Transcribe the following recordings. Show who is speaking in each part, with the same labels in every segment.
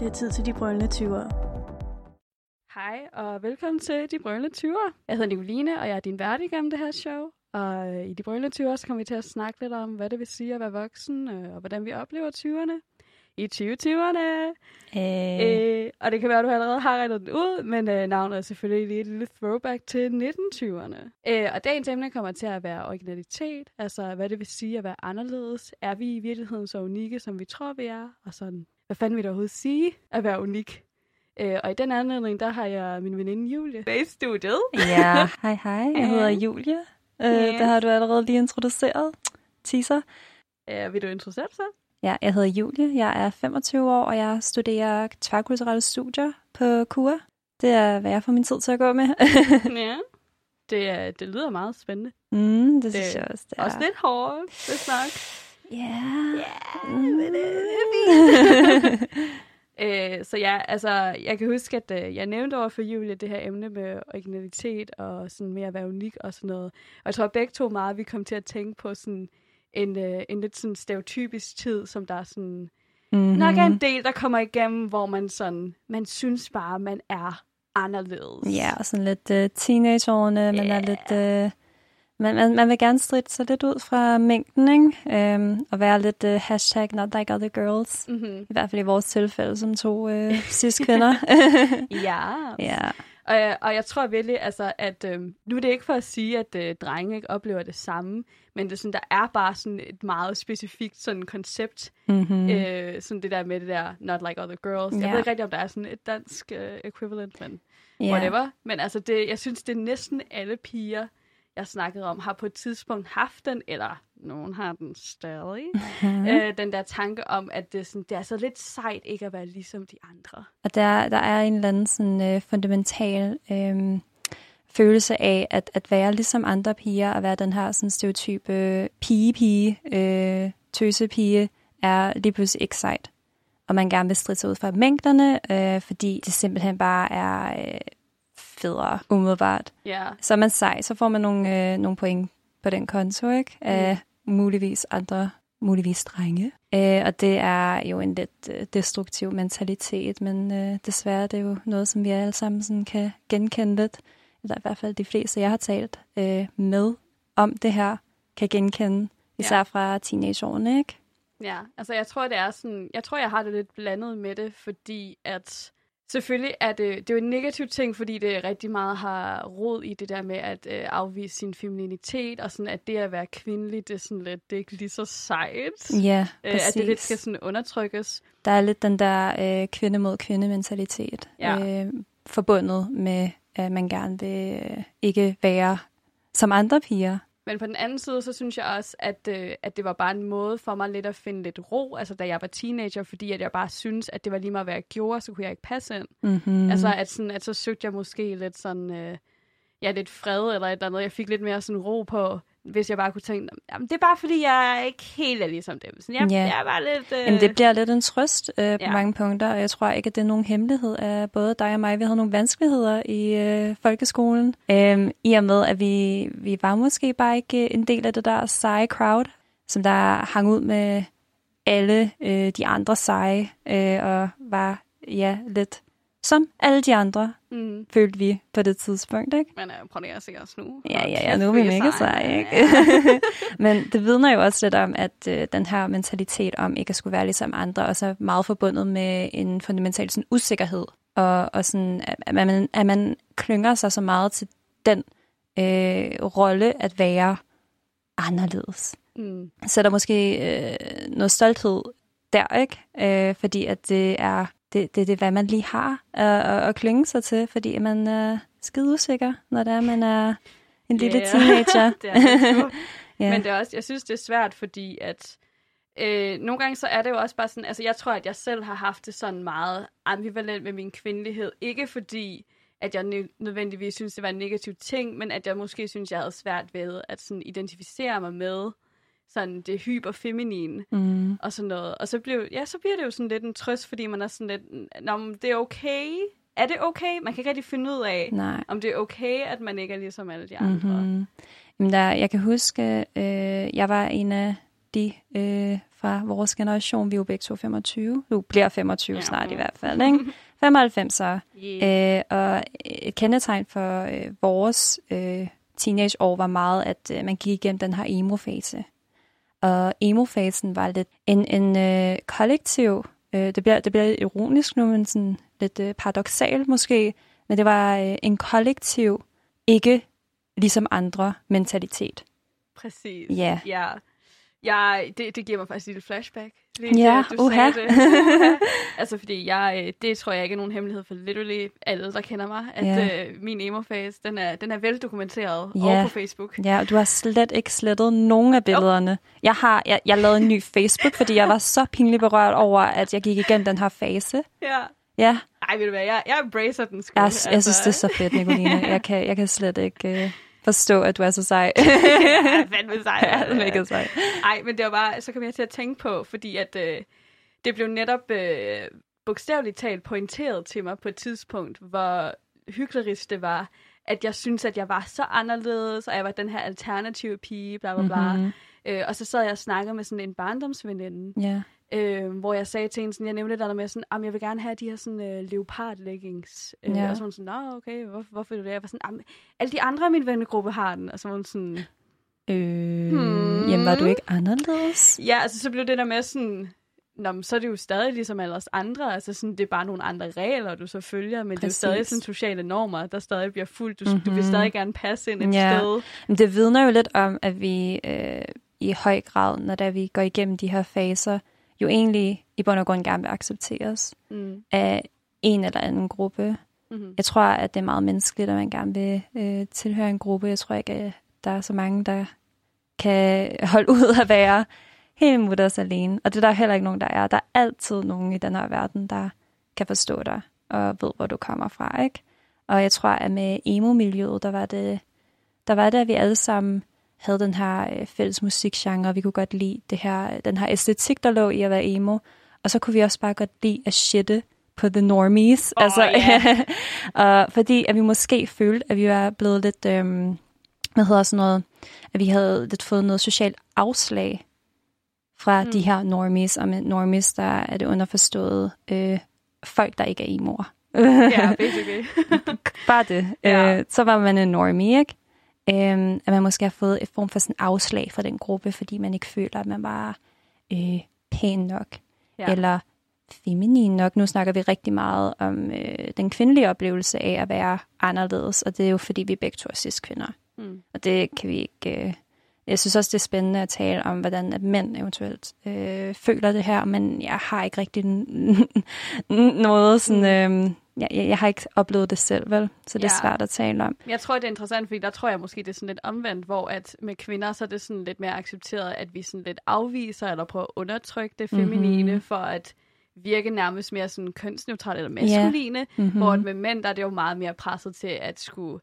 Speaker 1: Det er tid til de brølende 20'ere.
Speaker 2: Hej og velkommen til De Brølende 20'ere. Jeg hedder Nicoline, og jeg er din vært igennem det her show. Og øh, i De Brølende 20'ere så kommer vi til at snakke lidt om, hvad det vil sige at være voksen, øh, og hvordan vi oplever 20'erne i 2020'erne.
Speaker 3: Øh.
Speaker 2: Øh, og det kan være, at du allerede har regnet den ud, men øh, navnet er selvfølgelig lige et lille throwback til 1920'erne. Øh, og dagens emne kommer til at være originalitet, altså hvad det vil sige at være anderledes. Er vi i virkeligheden så unikke, som vi tror, vi er? Og sådan, hvad fanden vil det overhovedet sige at være unik? Øh, og i den anledning, der har jeg min veninde Julie med i studiet.
Speaker 3: Ja, hej hej. Jeg hedder. Julie. Øh,
Speaker 2: Ja.
Speaker 3: Det har du allerede lige introduceret. Teaser.
Speaker 2: Øh, vil du introducere dig?
Speaker 3: Ja, jeg hedder Julie. Jeg er 25 år, og jeg studerer tværkulturelle studier på KUA. Det er, hvad jeg får min tid til at gå med.
Speaker 2: ja. Det, er- det lyder meget spændende.
Speaker 3: mm, det synes
Speaker 2: Det-
Speaker 3: jeg også, det er.
Speaker 2: Også lidt hårdt, det snak.
Speaker 3: Ja.
Speaker 2: Ja,
Speaker 3: Mm.
Speaker 2: men det er fint. Øh, så ja, altså, jeg kan huske, at øh, jeg nævnte over for Julie det her emne med originalitet og sådan mere at være unik og sådan noget. Og jeg tror begge to meget, vi kom til at tænke på sådan en, øh, en lidt sådan stereotypisk tid, som der er sådan
Speaker 3: Mm-hmm.
Speaker 2: nok er en del, der kommer igennem, hvor man sådan, man synes bare, man er anderledes.
Speaker 3: Ja, og sådan lidt uh, teenageårene. Man er
Speaker 2: Ja.
Speaker 3: lidt... Uh, man, man, man vil gerne stride sig lidt ud fra mængden, ikke? Um, og være lidt uh, hashtag not like other girls.
Speaker 2: Mm-hmm.
Speaker 3: I hvert fald i vores tilfælde som to uh, cis-kvinder.
Speaker 2: Ja.
Speaker 3: ja.
Speaker 2: Og, jeg- og jeg tror virkelig, altså, at øh, nu er det ikke for at sige, at øh, drenge ikke oplever det samme, men det er sådan, der er bare sådan et meget specifikt sådan koncept,
Speaker 3: Mm-hmm.
Speaker 2: mm. øh, sådan det der med det der not like other girls. Jeg
Speaker 3: Ja.
Speaker 2: ved ikke rigtig, om der er sådan et dansk øh, equivalent, men
Speaker 3: ja.
Speaker 2: whatever. Men altså, det, jeg synes, det er næsten alle piger, jeg snakkede om, har på et tidspunkt haft den, eller nogen har den stadig,
Speaker 3: Mhm.
Speaker 2: øh, den der tanke om, at det, sådan, det er så lidt sejt ikke at være ligesom de andre.
Speaker 3: Og der, der er en eller anden sådan, øh, fundamental øh, følelse af at, at være ligesom andre piger, og være den her sådan, stereotype øh, pige-pige, øh, tøsepige, er lige pludselig ikke sejt. Og man gerne vil stride sig ud fra mængderne, øh, fordi det simpelthen bare er øh, federe umiddelbart.
Speaker 2: Ja,
Speaker 3: Så er man sej, så får man nogle, øh, nogle point på den konto, ikke? Af muligvis andre, muligvis drenge. Øh, og det er jo en lidt øh, destruktiv mentalitet, men øh, desværre det er jo noget, som vi alle sammen sådan kan genkende lidt. Eller i hvert fald de fleste, jeg har talt øh, med om det her, kan genkende. Især
Speaker 2: Ja.
Speaker 3: fra teenageårene, ikke?
Speaker 2: Ja, altså jeg tror, det er sådan, jeg tror, jeg har det lidt blandet med det, fordi at selvfølgelig er det, det er jo en negativ ting, fordi det rigtig meget har rod i det der med at øh, afvise sin femininitet, og sådan at det at være kvindelig, det er sådan lidt, det er ikke lige så sejt.
Speaker 3: Ja,
Speaker 2: Øh, at det lidt skal sådan undertrykkes.
Speaker 3: Der er lidt den der øh, kvinde mod kvinde mentalitet
Speaker 2: Ja.
Speaker 3: øh, forbundet med, at man gerne vil øh, ikke være som andre piger.
Speaker 2: Men på den anden side, så synes jeg også, at, øh, at det var bare en måde for mig lidt at finde lidt ro, altså da jeg var teenager, fordi at jeg bare synes, at det var lige meget, hvad jeg gjorde, så kunne jeg ikke passe ind.
Speaker 3: Mm-hmm.
Speaker 2: Mm. Altså, at, sådan, at så søgte jeg måske lidt sådan, øh, ja, lidt fred eller et eller andet. Jeg fik lidt mere sådan ro på, hvis jeg bare kunne tænke, jamen, det er bare fordi, jeg ikke helt er ligesom dem. Sådan, jeg,
Speaker 3: Ja.
Speaker 2: jeg er bare lidt... Øh,
Speaker 3: Jamen, det bliver lidt en trøst øh, på
Speaker 2: ja.
Speaker 3: mange punkter, og jeg tror ikke, at det er nogen hemmelighed af både dig og mig. Vi havde nogle vanskeligheder i øh, folkeskolen, øh, i og med, at vi, vi var måske bare ikke øh, en del af det der seje crowd, som der hang ud med alle øh, de andre seje, øh, og var ja lidt som alle de andre,
Speaker 2: Mm.
Speaker 3: følte vi på det tidspunkt, ikke?
Speaker 2: Men øh, prøv lige at se os nu.
Speaker 3: Ja, ja, ja, nu er vi mega
Speaker 2: seje.
Speaker 3: ikke?
Speaker 2: Ja.
Speaker 3: Men det vidner jo også lidt om, at øh, den her mentalitet om ikke at skulle være ligesom andre, også er meget forbundet med en fundamental sådan, usikkerhed. Og, og sådan, at, at, man, at man klynger sig så meget til den øh, rolle at være anderledes.
Speaker 2: Mm.
Speaker 3: Så er der måske øh, noget stolthed der, ikke? Øh, fordi at det er det, det, det hvad man lige har at, at, at klynge sig til, fordi man er skide usikker, når det er, man er en lille
Speaker 2: Ja,
Speaker 3: teenager.
Speaker 2: det er
Speaker 3: ja.
Speaker 2: Men det er også, jeg synes, det er svært, fordi at øh, nogle gange så er det jo også bare sådan, altså jeg tror, at jeg selv har haft det sådan meget ambivalent med min kvindelighed. Ikke fordi, at jeg nø- nødvendigvis synes, det var en negativ ting, men at jeg måske synes, jeg havde svært ved at sådan identificere mig med sådan det hyperfeminine
Speaker 3: mm.
Speaker 2: og sådan noget. Og så, blev, ja, så bliver det jo sådan lidt en trøst, fordi man er sådan lidt, Nå, men det er okay. Er det okay? Man kan ikke rigtig finde ud af,
Speaker 3: Nej.
Speaker 2: om det er okay, at man ikke er ligesom alle de andre.
Speaker 3: Mm-hmm. Jamen der, jeg kan huske, øh, jeg var en af de øh, fra vores generation. Vi er jo begge to 25. Du bliver 25
Speaker 2: Ja.
Speaker 3: snart i hvert fald, ikke? 95 så.
Speaker 2: Yeah.
Speaker 3: Øh, og et kendetegn for øh, vores øh, teenageår var meget, at øh, man gik igennem den her emo-fase. Og emo-fasen var lidt en, en øh, kollektiv, øh, det, bliver, det bliver lidt ironisk nu, men sådan lidt øh, paradoxalt måske, men det var øh, en kollektiv, ikke ligesom andre mentalitet.
Speaker 2: Præcis.
Speaker 3: Ja.
Speaker 2: ja. Jeg, det, det giver mig faktisk et lille flashback. Lige
Speaker 3: Ja,
Speaker 2: at du
Speaker 3: uha.
Speaker 2: sagde det. Altså, fordi jeg, øh, det tror jeg ikke er nogen hemmelighed for literally alle, der kender mig, at
Speaker 3: Ja.
Speaker 2: øh, min emo-fase, den er, den er veldokumenteret
Speaker 3: Ja.
Speaker 2: over på Facebook.
Speaker 3: Ja, og du har slet ikke slettet nogen af billederne. Jeg har jeg, jeg lavede en ny Facebook, fordi jeg var så pinligt berørt over, at jeg gik igennem den her fase.
Speaker 2: Ja.
Speaker 3: Ja,
Speaker 2: Ej, ved du hvad, jeg, jeg embracer den sgu.
Speaker 3: jeg, altså. jeg synes, det er så fedt, Nicoline. Jeg kan, jeg kan slet ikke øh, forstå, at du er så sej.
Speaker 2: ja, fandme sej.
Speaker 3: ja, det er mega sej.
Speaker 2: Ej, men det var bare, så kom jeg til at tænke på, fordi at øh, det blev netop øh, bogstaveligt talt pointeret til mig på et tidspunkt, hvor hyklerisk det var, at jeg synes, at jeg var så anderledes, og jeg var den her alternative pige, bla bla bla.
Speaker 3: Mhm.
Speaker 2: Øh, og så sad jeg og snakkede med sådan en barndomsveninde,
Speaker 3: Ja.
Speaker 2: Øh, hvor jeg sagde til hende, sådan, jeg nævnte der med sådan, jeg vil gerne have de her sådan, øh, leopard-leggings. Øh,
Speaker 3: Ja.
Speaker 2: Og så var hun sådan, Nå, okay, hvorfor, hvorfor vil du det? Jeg var sådan, "Jamen, alle de andre i min vennegruppe har den. Og så var hun sådan,
Speaker 3: Øh,
Speaker 2: Hmm.
Speaker 3: Jamen, var du ikke anderledes?
Speaker 2: Ja, altså så blev det der med sådan, Nå, men så er det jo stadig ligesom alle os andre, altså sådan, det er bare nogle andre regler, du så følger, men Præcis. det er jo stadig sådan sociale normer, der stadig bliver fuldt. Du, mm-hmm. du vil
Speaker 3: Mhm.
Speaker 2: stadig gerne passe ind et
Speaker 3: Ja.
Speaker 2: sted.
Speaker 3: Men det vidner jo lidt om, at vi øh, i høj grad, når der vi går igennem de her faser, jo egentlig i bund og grund gerne vil accepteres
Speaker 2: Mm.
Speaker 3: af en eller anden gruppe.
Speaker 2: Mm-hmm.
Speaker 3: Jeg tror, at det er meget menneskeligt, at man gerne vil øh, tilhøre en gruppe. Jeg tror ikke, at der er så mange, der kan holde ud at være helt mutters alene. Og det er der heller ikke nogen, der er. Der er altid nogen i den her verden, der kan forstå dig og ved, hvor du kommer fra. ikke? Og jeg tror, at med emo-miljøet, der var det, der var det, at vi alle sammen havde den her øh, fælles musikgenre. Vi kunne godt lide det her, den her æstetik, der lå i at være emo. Og så kunne vi også bare godt lide at shitte på the normies.
Speaker 2: Åh, ja.
Speaker 3: og fordi at vi måske følte, at vi var blevet lidt, øhm, hvad hedder sådan noget, at vi havde lidt fået noget socialt afslag fra
Speaker 2: Mm.
Speaker 3: de her normies. Og med normies, der er det underforstået øh, folk, der ikke er emoer.
Speaker 2: Ja, basically.
Speaker 3: Bare det.
Speaker 2: Ja.
Speaker 3: Øh, så var man en normie, ikke? Øhm, at man måske har fået et form for sådan afslag fra den gruppe, fordi man ikke føler, at man var øh, pæn nok,
Speaker 2: Ja.
Speaker 3: ja. eller feminin nok. Nu snakker vi rigtig meget om øh, den kvindelige oplevelse af at være anderledes, og det er jo fordi, vi begge to er cis-kvinder.
Speaker 2: Mm.
Speaker 3: Og det kan vi ikke... Øh, jeg synes også, det er spændende at tale om, hvordan at mænd eventuelt øh, føler det her, men jeg har ikke rigtig noget sådan... Øh, jeg, jeg jeg har ikke oplevet det selv, vel? Så det er
Speaker 2: Ja.
Speaker 3: svært at tale om.
Speaker 2: Jeg tror, det er interessant, fordi der tror jeg måske, det er sådan lidt omvendt, hvor at med kvinder, så er det sådan lidt mere accepteret, at vi sådan lidt afviser eller prøver at undertrykke det feminine,
Speaker 3: Mhm.
Speaker 2: for at virke nærmest mere sådan kønsneutralt eller maskuline,
Speaker 3: Mm-hmm.
Speaker 2: hvor med mænd, der er det jo meget mere presset til at skulle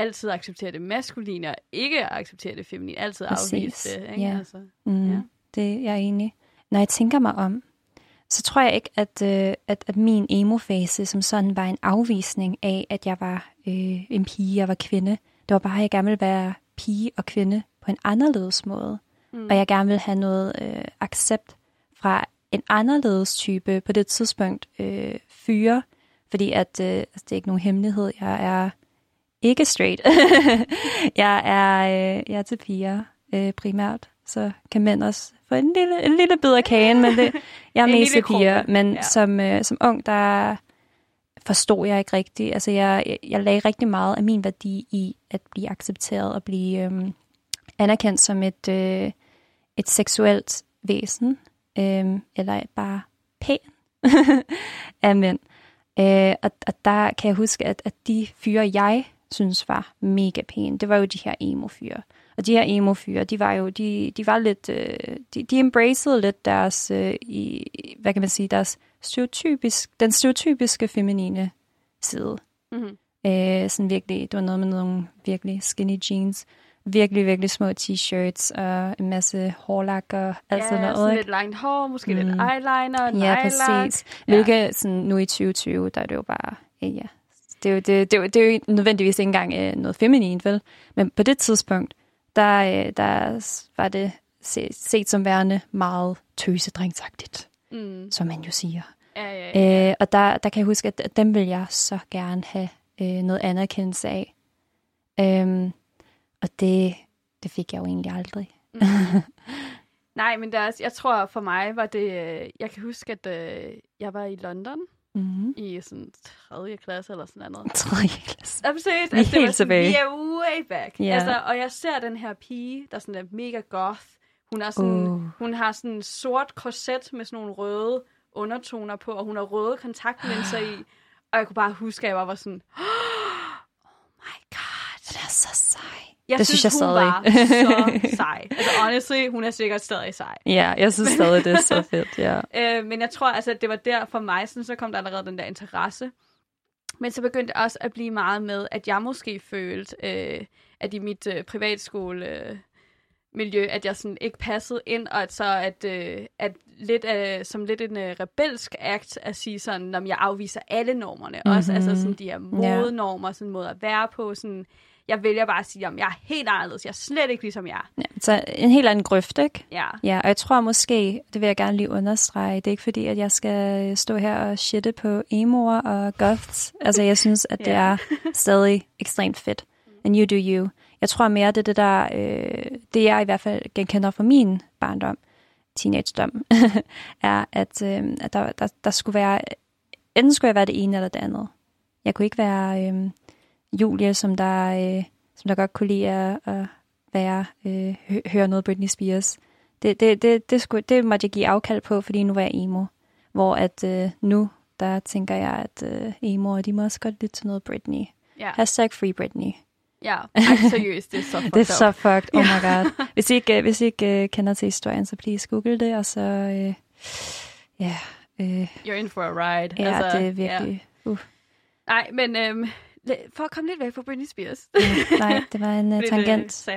Speaker 2: altid acceptere det maskuline, og ikke acceptere det feminine, altid
Speaker 3: Præcis.
Speaker 2: afvise det. Ikke?
Speaker 3: Ja.
Speaker 2: Altså,
Speaker 3: Mm,
Speaker 2: Ja.
Speaker 3: Det jeg er enig. Når jeg tænker mig om, så tror jeg ikke, at, øh, at, at min emo-fase som sådan var en afvisning af, at jeg var øh, en pige, jeg var kvinde. Det var bare, at jeg gerne ville være pige og kvinde på en anderledes måde.
Speaker 2: mm.
Speaker 3: Og jeg gerne ville have noget øh, accept fra en anderledes type på det tidspunkt øh, fyre. Fordi at, øh, altså, det er ikke nogen hemmelighed. Jeg er ikke straight. jeg, er, øh, jeg er til piger øh, primært. Så kan mænd også få en lille, en lille bid af kagen, men det, jeg er mest til piger. Men
Speaker 2: ja.
Speaker 3: som, øh, som ung, der forstod jeg ikke rigtigt. Altså jeg, jeg, jeg lagde rigtig meget af min værdi i at blive accepteret og blive øhm, anerkendt som et, øh, et seksuelt væsen, øhm, eller bare pæn af mænd. Øh, og, og der kan jeg huske, at, at de fyre, jeg synes var mega pæne, det var jo de her emo-fyre. Og de her emo-fyre, de var jo, de, de var lidt, øh, de, de embracede lidt deres, øh, i, hvad kan man sige, deres stereotypisk, den stereotypiske feminine side.
Speaker 2: Mm-hmm.
Speaker 3: Øh, sådan virkelig, det var noget med nogle virkelig skinny jeans, virkelig, virkelig små t-shirts og en masse hårlak og alt
Speaker 2: ja,
Speaker 3: sådan noget.
Speaker 2: sådan lidt langt hår, måske mm. lidt eyeliner,
Speaker 3: Ja, præcis.
Speaker 2: Ja.
Speaker 3: Hvilket sådan, nu i 2020, der er det jo bare, ja. Det er jo, det, det, er jo, det er jo nødvendigvis ikke engang øh, noget feminint, vel? Men på det tidspunkt, der, øh, der var det se, set som værende meget tøsedrengsagtigt,
Speaker 2: Mm.
Speaker 3: som man jo siger.
Speaker 2: Ja, ja, ja.
Speaker 3: Øh, og der, der kan jeg huske, at dem vil jeg så gerne have øh, noget anerkendelse af. Øhm, og det, det fik jeg jo egentlig aldrig.
Speaker 2: Mm. Nej, men der er, jeg tror for mig var det... øh, Jeg kan huske, at øh, jeg var i London
Speaker 3: Mm-hmm.
Speaker 2: i sådan 3. klasse eller sådan noget.
Speaker 3: Tredje klasse.
Speaker 2: Jamen, seriøst,
Speaker 3: Vi er
Speaker 2: altså, det var sådan. Vi er way back.
Speaker 3: Ja.
Speaker 2: Altså, og jeg ser den her pige, der sådan er mega goth. Hun, er sådan,
Speaker 3: Uh.
Speaker 2: hun har sådan en sort korset med sådan nogle røde undertoner på, og hun har røde kontaktlinser i. Og jeg kunne bare huske, at jeg bare var sådan, oh my god.
Speaker 3: Den er så sej.
Speaker 2: Jeg
Speaker 3: Det
Speaker 2: synes,
Speaker 3: synes jeg
Speaker 2: hun
Speaker 3: stadig.
Speaker 2: var så sej. Altså, honestly, hun er sikkert stadig sej.
Speaker 3: Ja, jeg synes stadig, det er så fedt. Ja.
Speaker 2: Øh, men jeg tror altså, at det var der for mig, sådan, så kom der allerede den der interesse. Men så begyndte det også at blive meget med, at jeg måske følte, øh, at i mit øh, privatskole... Øh, miljø, at jeg sådan ikke passede ind, og at så at, øh, at lidt øh, som lidt en øh, rebelsk akt at sige sådan, om jeg afviser alle normerne, mm-hmm. også altså sådan de her modenormer, sådan en måde at være på, sådan jeg vælger bare at sige, om jeg er helt anderledes, jeg er slet ikke ligesom jeg.
Speaker 3: ja. Så en helt anden grøft, ikke?
Speaker 2: Ja.
Speaker 3: Ja, og jeg tror måske, det vil jeg gerne lige understrege, det er ikke fordi, at jeg skal stå her og shitte på emoer og goths. Altså, jeg synes, at det er stadig ekstremt fedt. And you do you. Jeg tror mere, det er det der, øh, det jeg i hvert fald genkender fra min barndom, teenagedom, er, at, øh, at der, der, der skulle være, enten skulle jeg være det ene eller det andet. Jeg kunne ikke være øh, Julie, som der, øh, som der godt kunne lide at, at være, øh, hø- høre noget Britney Spears. Det, det, det, det, skulle, det måtte jeg give afkald på, fordi nu var jeg emo. Hvor at øh, nu, der tænker jeg, at øh, emoer, de må også godt lytte til noget Britney.
Speaker 2: Ja,
Speaker 3: Hashtag free Britney.
Speaker 2: ja. Ej, seriøst, det er så fucked
Speaker 3: Det er så fucked. Oh my god. Hvis I ikke, øh, hvis I ikke uh, kender til historien, så please google det, og så... Øh, ja, øh,
Speaker 2: You're in for a ride.
Speaker 3: ja
Speaker 2: altså,
Speaker 3: det er virkelig... Uh,
Speaker 2: Nej, men øhm, for at komme lidt væk fra Britney Spears.
Speaker 3: ja, nej, det var en uh,
Speaker 2: Lidt,
Speaker 3: tangent.
Speaker 2: sad.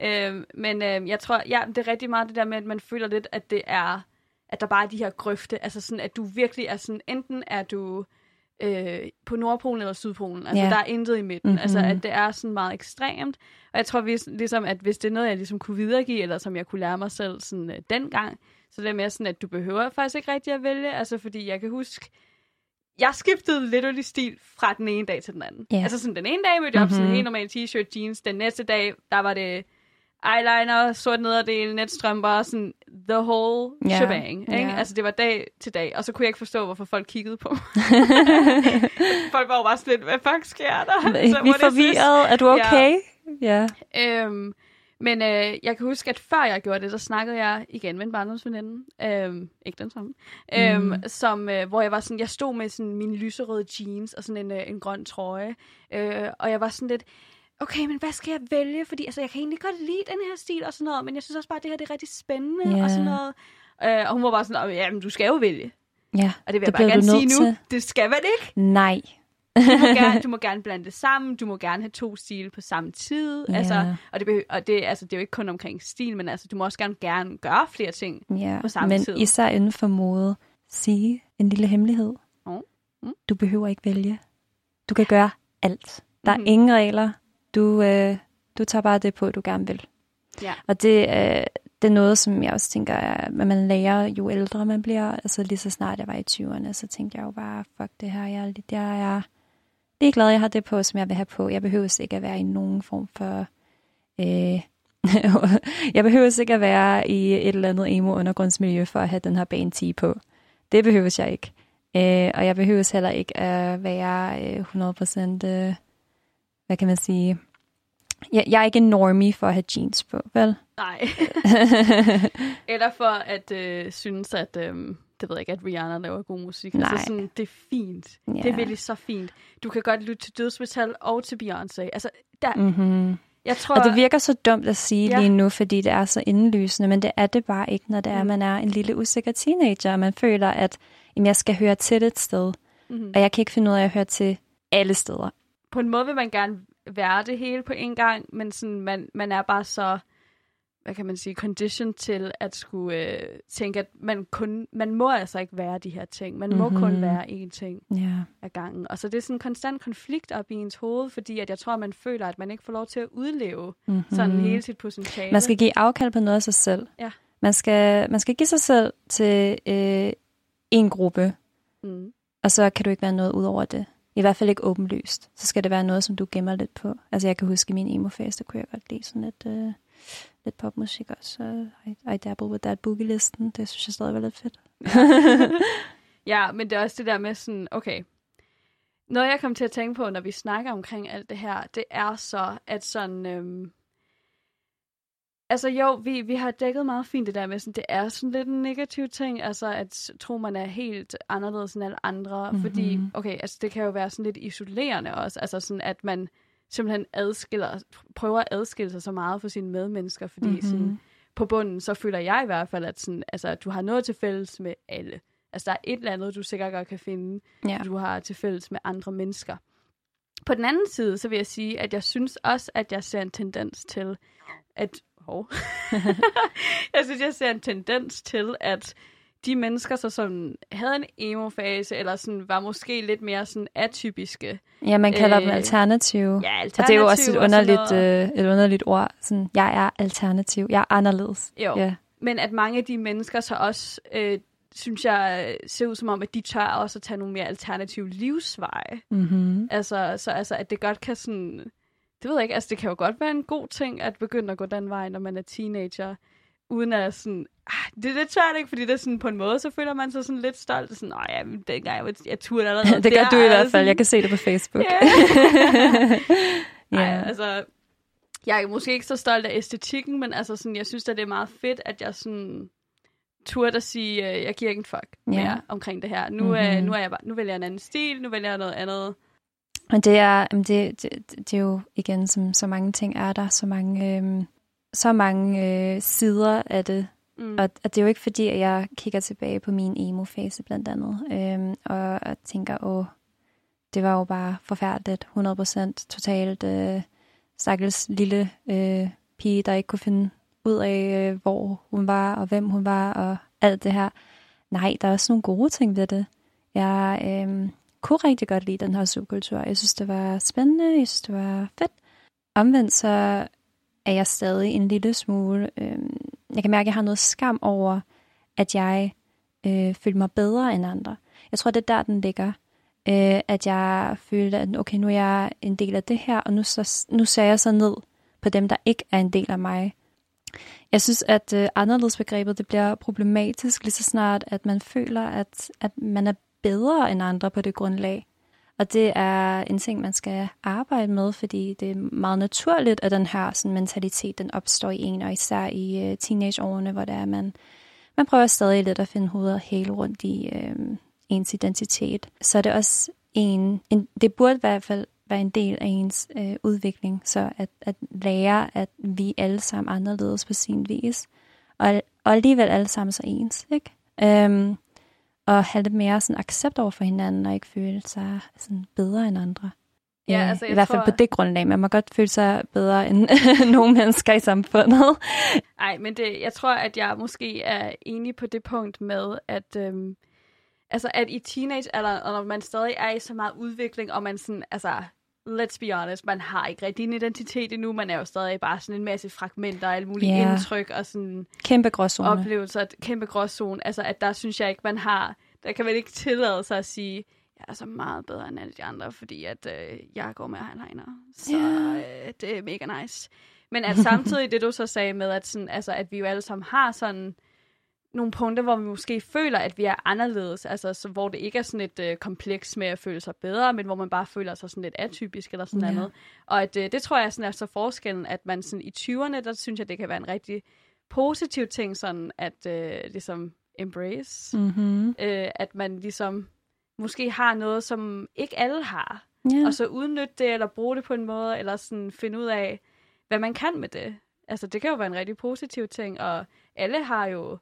Speaker 3: Ja.
Speaker 2: Øhm, men øhm, jeg tror, ja, det er rigtig meget det der med, at man føler lidt, at det er, at der bare er de her grøfte, altså sådan, at du virkelig er sådan, enten er du øh, på Nordpolen eller Sydpolen, altså
Speaker 3: Ja.
Speaker 2: der er intet i midten,
Speaker 3: Mhm.
Speaker 2: altså at det er sådan meget ekstremt, og jeg tror hvis, ligesom, at hvis det er noget, jeg ligesom kunne videregive, eller som jeg kunne lære mig selv sådan øh, dengang, så det er mere sådan, at du behøver faktisk ikke rigtig at vælge, altså fordi jeg kan huske, jeg skiftede literally stil fra den ene dag til den anden.
Speaker 3: Ja.
Speaker 2: Altså sådan, den ene dag mødte jeg op sådan en
Speaker 3: Mhm.
Speaker 2: helt normal t-shirt, jeans. Den næste dag, der var det eyeliner, sort nederdel, netstrømper, sådan the whole
Speaker 3: Ja,
Speaker 2: shebang. Ikke?
Speaker 3: ja.
Speaker 2: Altså det var dag til dag, og så kunne jeg ikke forstå, hvorfor folk kiggede på mig. folk var jo bare sådan lidt, hvad fuck sker der?
Speaker 3: Vi
Speaker 2: Så,
Speaker 3: er
Speaker 2: is this?
Speaker 3: forvirret. Er du okay? Ja.
Speaker 2: Øhm, men øh, jeg kan huske, at før jeg gjorde det, så snakkede jeg igen med en barndomsveninde. Øhm, ikke den samme. Øhm,
Speaker 3: Mm.
Speaker 2: som, øh, hvor jeg var sådan, jeg stod med sådan mine lyserøde jeans og sådan en, øh, en grøn trøje. Øh, og jeg var sådan lidt, okay, men hvad skal jeg vælge? Fordi altså, jeg kan egentlig godt lide den her stil og sådan noget, men jeg synes også bare, at det her det er rigtig spændende
Speaker 3: Ja.
Speaker 2: og sådan noget. Øh, og hun var bare sådan, ja, men du skal jo vælge.
Speaker 3: Ja,
Speaker 2: Og det vil
Speaker 3: Det
Speaker 2: jeg bare gerne sige nu.
Speaker 3: til.
Speaker 2: Det skal man ikke.
Speaker 3: nej.
Speaker 2: Du må, gerne, du må gerne blande det sammen. Du må gerne have to stile på samme tid.
Speaker 3: Ja.
Speaker 2: Altså, og det, behøver, og det, altså, det er jo ikke kun omkring stil, men altså, du må også gerne, gerne gøre flere ting.
Speaker 3: Ja,
Speaker 2: på samme
Speaker 3: men
Speaker 2: tid.
Speaker 3: især inden for mode. Sige en lille hemmelighed.
Speaker 2: Mm. Mm.
Speaker 3: Du behøver ikke vælge. Du kan gøre alt. Der er
Speaker 2: Mhm.
Speaker 3: ingen regler. Du, øh, du tager bare det på, du gerne vil.
Speaker 2: Ja.
Speaker 3: Og det, øh, det er noget, som jeg også tænker, at man lærer, jo ældre man bliver. Altså lige så snart jeg var i 20'erne, så tænkte jeg jo bare, fuck det her, jeg er, jeg er ligeglad, jeg har det på, som jeg vil have på. Jeg behøver ikke at være i nogen form for... Øh, jeg behøver ikke at være i et eller andet emo-undergrundsmiljø for at have den her bane 10 på. Det behøver jeg ikke. Øh, og jeg behøver heller ikke at være øh, 100% øh, hvad kan man sige... Jeg, jeg er ikke en normie for at have jeans på, vel?
Speaker 2: Nej. Eller for at øh, synes, at, øh, det ved jeg ikke, at Rihanna laver god musik.
Speaker 3: Nej.
Speaker 2: Altså sådan, det er fint.
Speaker 3: Ja.
Speaker 2: Det er virkelig så fint. Du kan godt lytte til dødsmetal og til Beyoncé. Altså, der,
Speaker 3: Mm-hmm.
Speaker 2: jeg tror...
Speaker 3: Og det virker så dumt at sige
Speaker 2: Ja.
Speaker 3: ja. lige nu, fordi det er så indlysende, men det er det bare ikke, når det er,
Speaker 2: Mm.
Speaker 3: man er en lille usikker teenager, og man føler, at jamen, jeg skal høre til et sted,
Speaker 2: mm-hmm.
Speaker 3: og jeg kan ikke finde ud af at høre til alle steder.
Speaker 2: på en måde vil man gerne være det hele på en gang, men sådan, man, man er bare så... hvad kan man sige, condition til at skulle øh, tænke, at man, kun, man må altså ikke være de her ting. Man må
Speaker 3: Mhm.
Speaker 2: kun være én ting
Speaker 3: Ja.
Speaker 2: ad gangen. Og så det er sådan en konstant konflikt op i ens hoved, fordi at jeg tror, at man føler, at man ikke får lov til at udleve
Speaker 3: Mm-hmm.
Speaker 2: sådan hele sit potentiale.
Speaker 3: Man skal give afkald på noget af sig selv.
Speaker 2: Ja.
Speaker 3: Man skal, man skal give sig selv til øh, en gruppe,
Speaker 2: Mm.
Speaker 3: og så kan du ikke være noget ud over det. I hvert fald ikke åbenlyst. Så skal det være noget, som du gemmer lidt på. Altså jeg kan huske i min emo-fase, der kunne jeg godt lide sådan lidt, øh, lidt popmusik også. Så I, I dabble with that boogie-listen. Det synes jeg stadig var lidt fedt.
Speaker 2: Ja, men det er også det der med sådan, okay, noget jeg kom til at tænke på, når vi snakker omkring alt det her, det er så, at sådan, øhm, altså jo, vi, vi har dækket meget fint det der med, sådan, det er sådan lidt en negativ ting, altså at tro, man er helt anderledes end alle andre, mm-hmm. fordi,
Speaker 3: Mhm.
Speaker 2: okay, altså det kan jo være sådan lidt isolerende også, altså sådan, at man simpelthen adskiller, prøver at adskille sig så meget fra sine medmennesker, fordi mm-hmm. sådan, på bunden, så føler jeg i hvert fald, at, sådan, altså, at du har noget til fælles med alle. Altså, der er et eller andet, du sikkert godt kan finde,
Speaker 3: Ja.
Speaker 2: du har til fælles med andre mennesker. På den anden side, så vil jeg sige, at jeg synes også, at jeg ser en tendens til, at... Oh. jeg synes, jeg ser en tendens til, at de mennesker, så, som havde en emo-fase, eller sådan, var måske lidt mere sådan atypiske.
Speaker 3: Ja, man kalder øh, dem
Speaker 2: Øh,
Speaker 3: alternativ.
Speaker 2: Ja,
Speaker 3: Og det er jo også et
Speaker 2: og
Speaker 3: underligt,
Speaker 2: noget.
Speaker 3: øh, et underligt ord. Sådan, jeg er alternativ. Jeg er anderledes.
Speaker 2: Jo.
Speaker 3: Ja.
Speaker 2: Men at mange af de mennesker så også, øh, synes jeg, ser ud som om, at de tør også at tage nogle mere alternative livsveje.
Speaker 3: Mm-hmm.
Speaker 2: Altså, så altså, at det godt kan sådan... Det ved jeg ikke, altså det kan jo godt være en god ting at begynde at gå den vej, når man er teenager, uden at sådan... Ah, det er lidt svært, ikke? Fordi det er sådan, på en måde, så føler man sig sådan lidt stolt. Sådan, nej, ja, dengang jeg, jeg turde allerede
Speaker 3: det gør
Speaker 2: der,
Speaker 3: du i hvert fald. Jeg
Speaker 2: sådan-
Speaker 3: kan se det på Facebook.
Speaker 2: Ja.
Speaker 3: Ja.
Speaker 2: Ej, altså, jeg er måske ikke så stolt af æstetikken, men altså sådan, jeg synes at det er meget fedt, at jeg sådan turde at sige, øh, jeg giver ikke en fuck mere omkring det her. Nu, mm-hmm. øh, nu, er jeg bare, nu vælger jeg en anden stil, nu vælger jeg noget andet.
Speaker 3: Og det er, det, det, det er jo igen, som så mange ting er der, så mange, øhm, så mange øh, sider af det.
Speaker 2: Mm.
Speaker 3: Og, og det er jo ikke fordi, at jeg kigger tilbage på min emo-fase blandt andet, øhm, og, og tænker, åh, det var jo bare forfærdeligt, 100% totalt øh, stakkels lille øh, pige, der ikke kunne finde ud af, øh, hvor hun var, og hvem hun var, og alt det her. Nej, der er også nogle gode ting ved det. Jeg øh, kunne rigtig godt lide den her subkultur. Jeg synes, det var spændende. Jeg synes, det var fedt. Omvendt så er jeg stadig en lille smule... Øh, jeg kan mærke, at jeg har noget skam over, at jeg øh, følte mig bedre end andre. Jeg tror, det er der, den ligger. Øh, at jeg følte, at okay, nu er jeg en del af det her, og nu, så, nu ser jeg så ned på dem, der ikke er en del af mig. Jeg synes, at øh, anderledesbegrebet det bliver problematisk lige så snart, at man føler, at, at man er bedre end andre på det grundlag. Og det er en ting, man skal arbejde med, fordi det er meget naturligt, at den her sådan, mentalitet den opstår i en, og især i øh, teenageårene, hvor det er, man, man prøver stadig lidt at finde hovedet og hele rundt i øh, ens identitet. Så er det også en, en, det burde i hvert fald være en del af ens øh, udvikling, så at, at lære, at vi alle sammen er anderledes på sin vis, og, og alligevel alle sammen så ens, ikke? Øhm, og have lidt mere sådan accept over for hinanden, og ikke føle sig sådan bedre end andre.
Speaker 2: Ja,
Speaker 3: Øh,
Speaker 2: altså,
Speaker 3: I
Speaker 2: jeg
Speaker 3: hvert fald
Speaker 2: tror-
Speaker 3: på det grundlag. Man må godt føle sig bedre end nogle mennesker i samfundet.
Speaker 2: Nej, men det, jeg tror, at jeg måske er enig på det punkt med, at, øhm, altså, at i teenagealderen, og når man stadig er i så meget udvikling, og man sådan, altså, let's be honest, man har ikke rigtig en identitet endnu, man er jo stadig bare sådan en masse fragmenter og alle mulige yeah. indtryk og sådan
Speaker 3: Kæmpe gråzone.
Speaker 2: oplevelser, kæmpe gråzone. Altså, at der synes jeg ikke, man har, der kan man ikke tillade sig at sige, jeg er så meget bedre end alle de andre, fordi at øh, jeg går med eyeliner. Så
Speaker 3: Ja.
Speaker 2: øh, det er mega nice. Men at samtidig det, du så sagde med, at, sådan, altså, at vi jo alle sammen har sådan nogle punkter, hvor vi måske føler, at vi er anderledes, altså så, hvor det ikke er sådan et øh, kompleks med at føle sig bedre, men hvor man bare føler sig sådan lidt atypisk eller sådan
Speaker 3: Ja.
Speaker 2: noget. Og at, øh, det tror jeg sådan er så forskellen, at man sådan i 20'erne, der synes jeg, det kan være en rigtig positiv ting, sådan at øh, ligesom embrace,
Speaker 3: Mm-hmm.
Speaker 2: øh, at man ligesom måske har noget, som ikke alle har,
Speaker 3: Ja.
Speaker 2: og så udnytte det, eller bruge det på en måde, eller sådan finde ud af, hvad man kan med det. Altså, det kan jo være en rigtig positiv ting, og alle har jo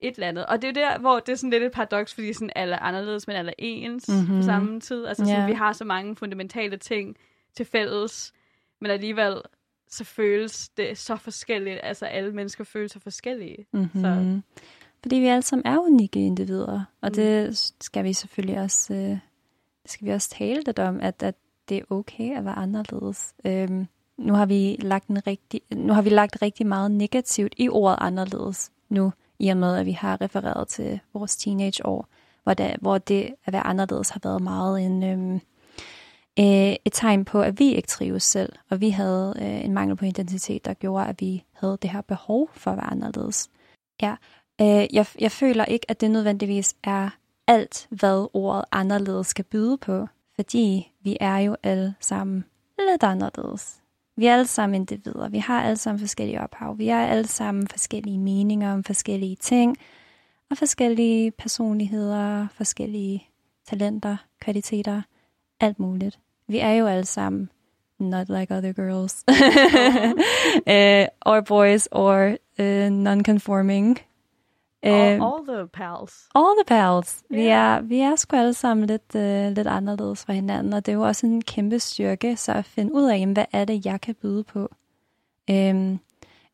Speaker 2: et eller andet. Og det er jo der, hvor det er sådan lidt et paradoks, fordi sådan alle er anderledes, men alle ens mm-hmm.
Speaker 3: Mhm.
Speaker 2: på samme tid. Altså, sådan,
Speaker 3: Ja.
Speaker 2: vi har så mange fundamentale ting til fælles, men alligevel så føles det så forskelligt. Altså alle mennesker føles så forskellige.
Speaker 3: Mm-hmm.
Speaker 2: Så
Speaker 3: Fordi vi alle sammen er unikke individer, og
Speaker 2: Mm.
Speaker 3: det skal vi selvfølgelig også, øh, skal vi også tale lidt om, at, at det er okay at være anderledes. Øhm, nu har vi lagt en rigtig, nu har vi lagt rigtig meget negativt i ordet anderledes nu, i og med at vi har refereret til vores teenageår, hvor det, hvor det at være anderledes har været meget en, øhm, øh, et tegn på, at vi ikke trives selv, og vi havde øh, en mangel på identitet, der gjorde, at vi havde det her behov for at være anderledes. Ja, øh, jeg, jeg føler ikke, at det nødvendigvis er alt, hvad ordet anderledes skal byde på, fordi vi er jo alle sammen lidt anderledes. Vi er alle sammen individer. Vi har alle sammen forskellige ophav. Vi har alle sammen forskellige meninger om forskellige ting, og forskellige personligheder, forskellige talenter, kvaliteter, alt muligt. Vi er jo alle sammen not like other girls, uh, or boys, or uh, non-conforming.
Speaker 2: All,
Speaker 3: Uh,
Speaker 2: all the pals.
Speaker 3: all the pals. Vi,
Speaker 2: Ja.
Speaker 3: er, vi er sgu alle sammen lidt, uh, lidt anderledes fra hinanden, og det er jo også en kæmpe styrke, så at finde ud af, jamen, hvad er det, jeg kan byde på? Um,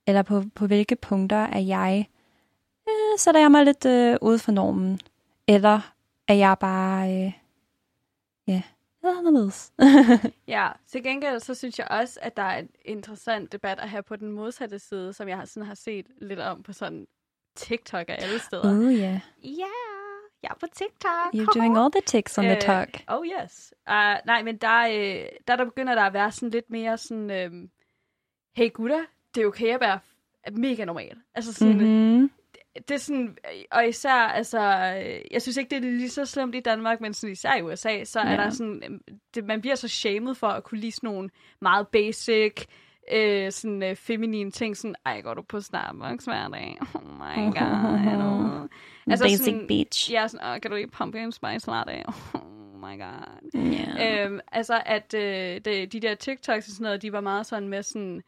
Speaker 3: eller på, på hvilke punkter er jeg, uh, sætter jeg mig lidt uh, ude for normen? Eller er jeg bare, uh, ja, lidt anderledes?
Speaker 2: Ja, til gengæld så synes jeg også, at der er en interessant debat at have på den modsatte side, som jeg sådan har set lidt om på sådan TikTok og alle steder.
Speaker 3: oh yeah,
Speaker 2: Ja, jeg er på TikTok.
Speaker 3: you're doing all the ticks on the
Speaker 2: Øh,
Speaker 3: talk.
Speaker 2: Oh yes. Uh, nej, men der, øh, der, der begynder der at være sådan lidt mere sådan, øhm, hey gutter, det er okay at være mega normal. Altså sådan, mm-hmm.
Speaker 3: Mm-hmm.
Speaker 2: det er sådan, og især, altså, øh, jeg synes ikke, det er lige så slemt i Danmark, men sådan, især i USA, så ja. er der sådan, øhm, det, man bliver så shamed for at kunne lide sådan nogle meget basic, øh, sådan øh, feminine ting, sådan, ej, går du på Starbucks hver dag? Oh my god. hello." Altså
Speaker 3: Basic
Speaker 2: sådan-
Speaker 3: beach.
Speaker 2: Ja, sådan, "Åh, kan du lide pumpkin spice latte? Oh my god.
Speaker 3: Yeah.
Speaker 2: Øhm, altså, at øh, det, de der TikToks og sådan noget, de var meget sådan med sådan,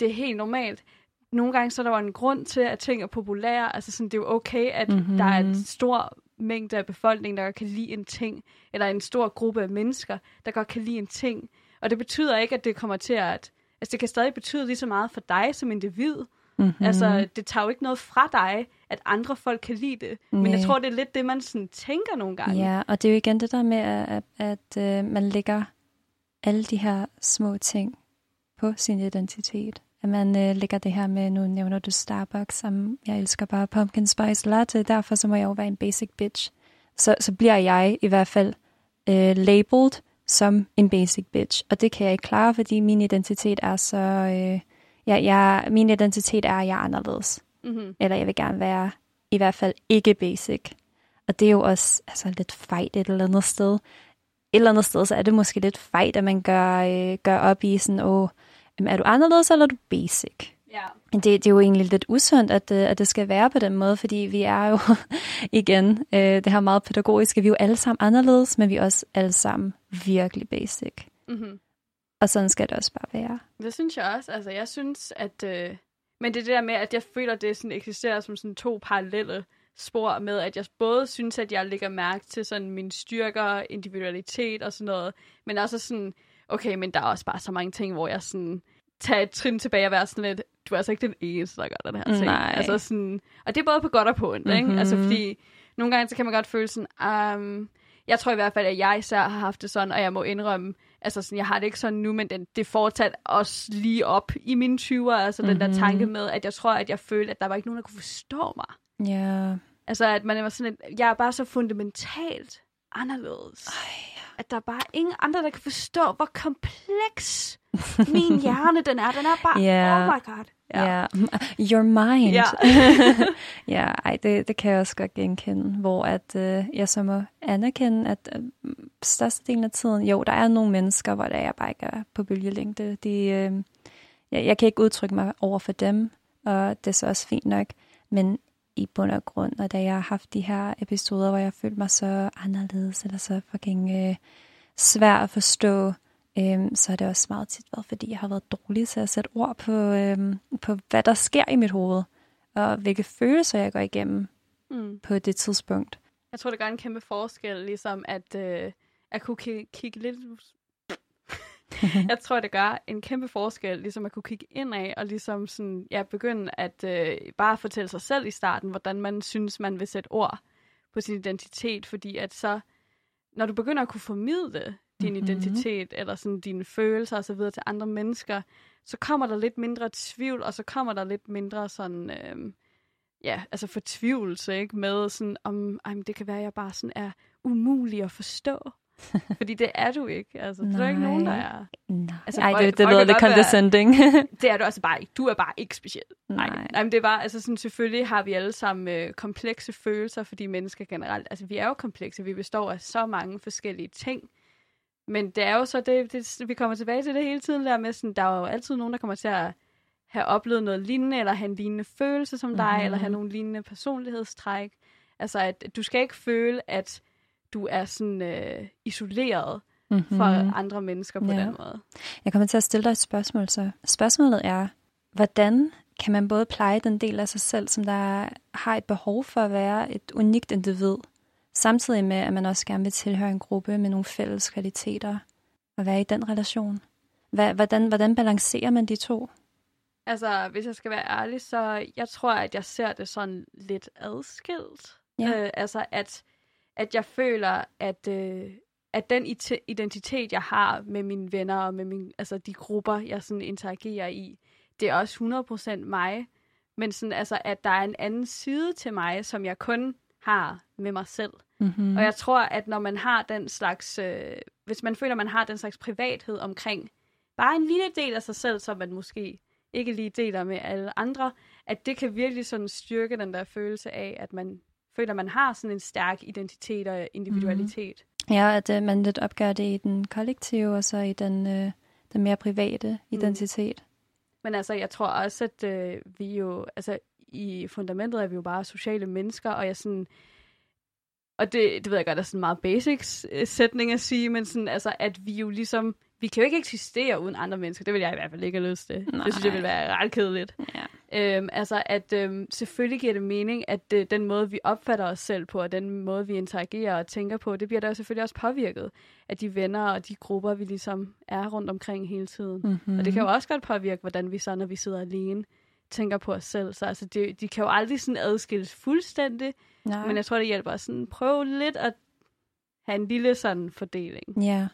Speaker 2: det er helt normalt. Nogle gange så er der jo en grund til, at ting er populære. Altså sådan, det er jo okay, at
Speaker 3: Mhm.
Speaker 2: mm-hmm. der er en stor mængde af befolkningen, der godt kan lide en ting. Eller en stor gruppe af mennesker, der godt kan lide en ting. Og det betyder ikke, at det kommer til at... Altså, det kan stadig betyde lige så meget for dig som individ.
Speaker 3: Mm-hmm.
Speaker 2: Mm. Altså, det tager jo ikke noget fra dig, at andre folk kan lide det. Men jeg
Speaker 3: Nej.
Speaker 2: tror, det er lidt det, man sådan tænker nogle gange.
Speaker 3: Ja, og det er jo igen det der med, at, at, at øh, man lægger alle de her små ting på sin identitet. At man øh, lægger det her med, nu nævner du Starbucks, som jeg elsker bare pumpkin spice latte, derfor så må jeg jo være en basic bitch. Så, så bliver jeg i hvert fald øh, labeled som en basic bitch, og det kan jeg ikke klare, fordi min identitet er så... Øh, ja, jeg, min identitet er, at jeg er anderledes
Speaker 2: Mm-hmm.
Speaker 3: eller jeg vil gerne være i hvert fald ikke basic. Og det er jo også altså, lidt fejt et eller andet sted. Et eller andet sted, så er det måske lidt fejt, at man gør, øh, gør op i sådan, åh, er du anderledes, eller er du basic?
Speaker 2: Ja.
Speaker 3: Det, det er jo egentlig lidt usundt, at, øh, at det skal være på den måde, fordi vi er jo, igen, øh, det her meget pædagogiske, vi er jo alle sammen anderledes, men vi er også alle sammen virkelig basic.
Speaker 2: Mm-hmm.
Speaker 3: Og sådan skal det også bare være.
Speaker 2: Det synes jeg også. Altså, jeg synes, at... Øh... Men det er det der med, at jeg føler, at det sådan eksisterer som sådan to parallelle spor med, at jeg både synes, at jeg lægger mærke til sådan mine styrker, individualitet og sådan noget, men også sådan, okay, men der er også bare så mange ting, hvor jeg sådan tager et trin tilbage og være sådan lidt, du er altså ikke den eneste, der gør den her ting.
Speaker 3: Nej.
Speaker 2: Altså sådan, og det er både på godt og på ondt, mm-hmm. ikke? Altså
Speaker 3: Mhm.
Speaker 2: fordi, nogle gange så kan man godt føle sådan, um, jeg tror i hvert fald, at jeg især har haft det sådan, og jeg må indrømme, altså sådan, jeg har det ikke sådan nu, men den, det fortsat også lige op i mine 20'er, altså mm-hmm. den der
Speaker 3: Mhm.
Speaker 2: tanke med, at jeg tror, at jeg følte, at der var ikke nogen, der kunne forstå mig.
Speaker 3: Ja.
Speaker 2: Altså, at man var sådan, at jeg er bare så fundamentalt anderledes.
Speaker 3: Ej,
Speaker 2: At der er bare ingen andre, der kan forstå, hvor kompleks min hjerne den er. Den er bare,
Speaker 3: Ja.
Speaker 2: oh my god.
Speaker 3: Ja. Yeah. Your mind.
Speaker 2: Ja.
Speaker 3: ja, ej, det, det kan jeg også godt genkende, hvor at øh, jeg så må anerkende, at øh, størstedelen af tiden, jo, der er nogle mennesker, hvor der jeg bare ikke er på bølgelængde. De, øh, jeg, jeg kan ikke udtrykke mig over for dem, og det er så også fint nok, men i bund og grund, og da jeg har haft de her episoder, hvor jeg følte mig så anderledes, eller så fucking øh, svær at forstå, øhm, så er det også meget tit været, fordi jeg har været dårlig til at sætte ord på, øhm, på hvad der sker i mit hoved, og hvilke følelser jeg går igennem
Speaker 2: Mm.
Speaker 3: på det tidspunkt.
Speaker 2: Jeg tror, det gør en kæmpe forskel, ligesom at, øh, at kunne ki- kigge lidt... jeg tror, det gør en kæmpe forskel, ligesom at kunne kigge ind af og ligesom sådan, ja, begynde at øh, bare fortælle sig selv i starten, hvordan man synes, man vil sætte ord på sin identitet, fordi at så, når du begynder at kunne formidle din mm-hmm. identitet, eller sådan dine følelser og så videre til andre mennesker, så kommer der lidt mindre tvivl, og så kommer der lidt mindre sådan, øh, ja, altså fortvivlelse, ikke? Med sådan, om, ej, det kan være, at jeg bare sådan er umulig at forstå. Fordi det er du ikke. Altså, det er ikke nogen, der er...
Speaker 3: Nej, altså, Ej, det, det lyder lidt condescending.
Speaker 2: Være, det er du altså bare ikke. Du er bare ikke speciel. Nej. Nej, Nej men det var, altså sådan, selvfølgelig har vi alle sammen øh, komplekse følelser, fordi mennesker generelt, altså vi er jo komplekse, vi består af så mange forskellige ting. Men det er jo så det, det vi kommer tilbage til det hele tiden der med, sådan, der er jo altid nogen, der kommer til at have oplevet noget lignende, eller have en lignende følelse som dig, mm-hmm. eller have nogle lignende personlighedstræk. Altså, at du skal ikke føle, at du er sådan øh, isoleret mm-hmm. fra andre mennesker på ja. den måde.
Speaker 3: Jeg kommer til at stille dig et spørgsmål så. Spørgsmålet er, hvordan kan man både pleje den del af sig selv, som der har et behov for at være et unikt individ, samtidig med, at man også gerne vil tilhøre en gruppe med nogle fælles kvaliteter, og være i den relation? Hvordan, hvordan balancerer man de to?
Speaker 2: Altså, hvis jeg skal være ærlig, så jeg tror, at jeg ser det sådan lidt adskilt. Ja. Øh, altså, at, at jeg føler, at, øh, at den identitet, jeg har med mine venner og med mine, altså de grupper, jeg sådan interagerer i, det er også 100% mig. Men sådan, altså, at der er en anden side til mig, som jeg kun har med mig selv. Mm-hmm. Og jeg tror, at når man har den slags, øh, hvis man føler, man har den slags privathed omkring bare en lille del af sig selv, som man måske ikke lige deler med alle andre, at det kan virkelig sådan styrke den der følelse af, at man føler, man har sådan en stærk identitet og individualitet.
Speaker 3: Mm. Ja, at uh, man lidt opgør det i den kollektive, og så i den, uh, den mere private mm. identitet.
Speaker 2: Men altså, jeg tror også, at uh, vi jo, altså i fundamentet er vi jo bare sociale mennesker, og jeg sådan, og det, det ved jeg godt, er sådan en meget basic sætning at sige, men sådan, altså, at vi jo ligesom, vi kan jo ikke eksistere uden andre mennesker. Det vil jeg i hvert fald ikke have lyst til. Nej. Det synes jeg vil være ret kedeligt. Ja. Øhm, altså, at øhm, selvfølgelig giver det mening, at øh, den måde, vi opfatter os selv på, og den måde, vi interagerer og tænker på, det bliver der jo selvfølgelig også påvirket af de venner og de grupper, vi ligesom er rundt omkring hele tiden. Mm-hmm. Og det kan jo også godt påvirke, hvordan vi så, når vi sidder alene, tænker på os selv. Så altså, det, de kan jo aldrig sådan adskilles fuldstændig, Nej. men jeg tror, det hjælper at sådan prøve lidt at have en lille sådan fordeling.
Speaker 3: Ja.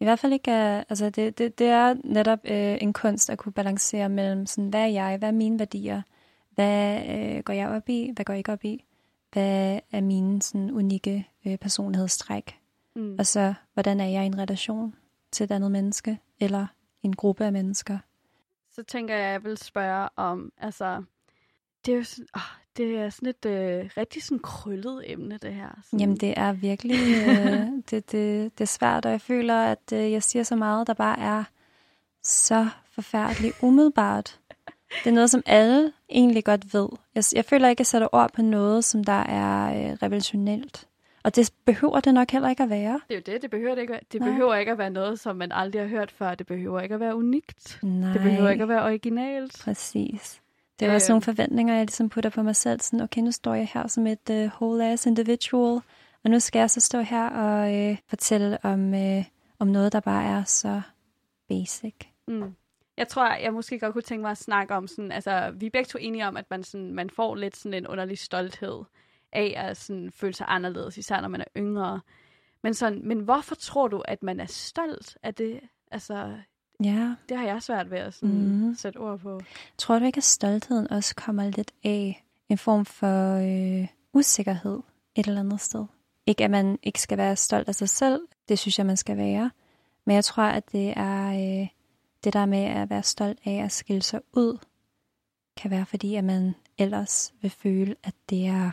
Speaker 3: I hvert fald ikke, uh, altså det, det, det er netop uh, en kunst at kunne balancere mellem, sådan, hvad er jeg, hvad er mine værdier, hvad uh, går jeg op i, hvad går jeg ikke op i, hvad er mine sådan, unikke uh, personlighedstræk, mm. og så hvordan er jeg i en relation til et andet menneske, eller en gruppe af mennesker.
Speaker 2: Så tænker jeg, at jeg vil spørge om, altså, det er jo sådan, det er sådan et øh, rigtig sådan krøllet emne, det her. Sådan.
Speaker 3: Jamen, det er virkelig, øh, det, det, det er svært, og jeg føler, at øh, jeg siger så meget, der bare er så forfærdeligt umiddelbart. Det er noget, som alle egentlig godt ved. Jeg, jeg føler ikke, at jeg sætter ord på noget, som der er øh, revolutionelt. Og det behøver det nok heller ikke at være.
Speaker 2: Det er jo det. Det behøver, det ikke, det behøver ikke at være noget, som man aldrig har hørt før. Det behøver ikke at være unikt. Nej. Det behøver ikke at være originalt.
Speaker 3: Præcis. Det er også nogle forventninger, jeg ligesom putter på mig selv. Sådan, okay, nu står jeg her som et uh, whole ass individual, og nu skal jeg så stå her og uh, fortælle om, uh, om noget, der bare er så basic. Mm.
Speaker 2: Jeg tror, jeg måske godt kunne tænke mig at snakke om sådan, altså, vi er begge to enige om, at man, sådan, man får lidt sådan en underlig stolthed af at sådan, føle sig anderledes, især når man er yngre. Men, sådan, men hvorfor tror du, at man er stolt af det? Altså, Ja. Det har jeg svært ved at sådan mm. sætte ord på.
Speaker 3: Tror du ikke, at stoltheden også kommer lidt af en form for øh, usikkerhed et eller andet sted? Ikke at man ikke skal være stolt af sig selv, det synes jeg, man skal være. Men jeg tror, at det er øh, det der med at være stolt af at skille sig ud, kan være fordi, at man ellers vil føle, at det er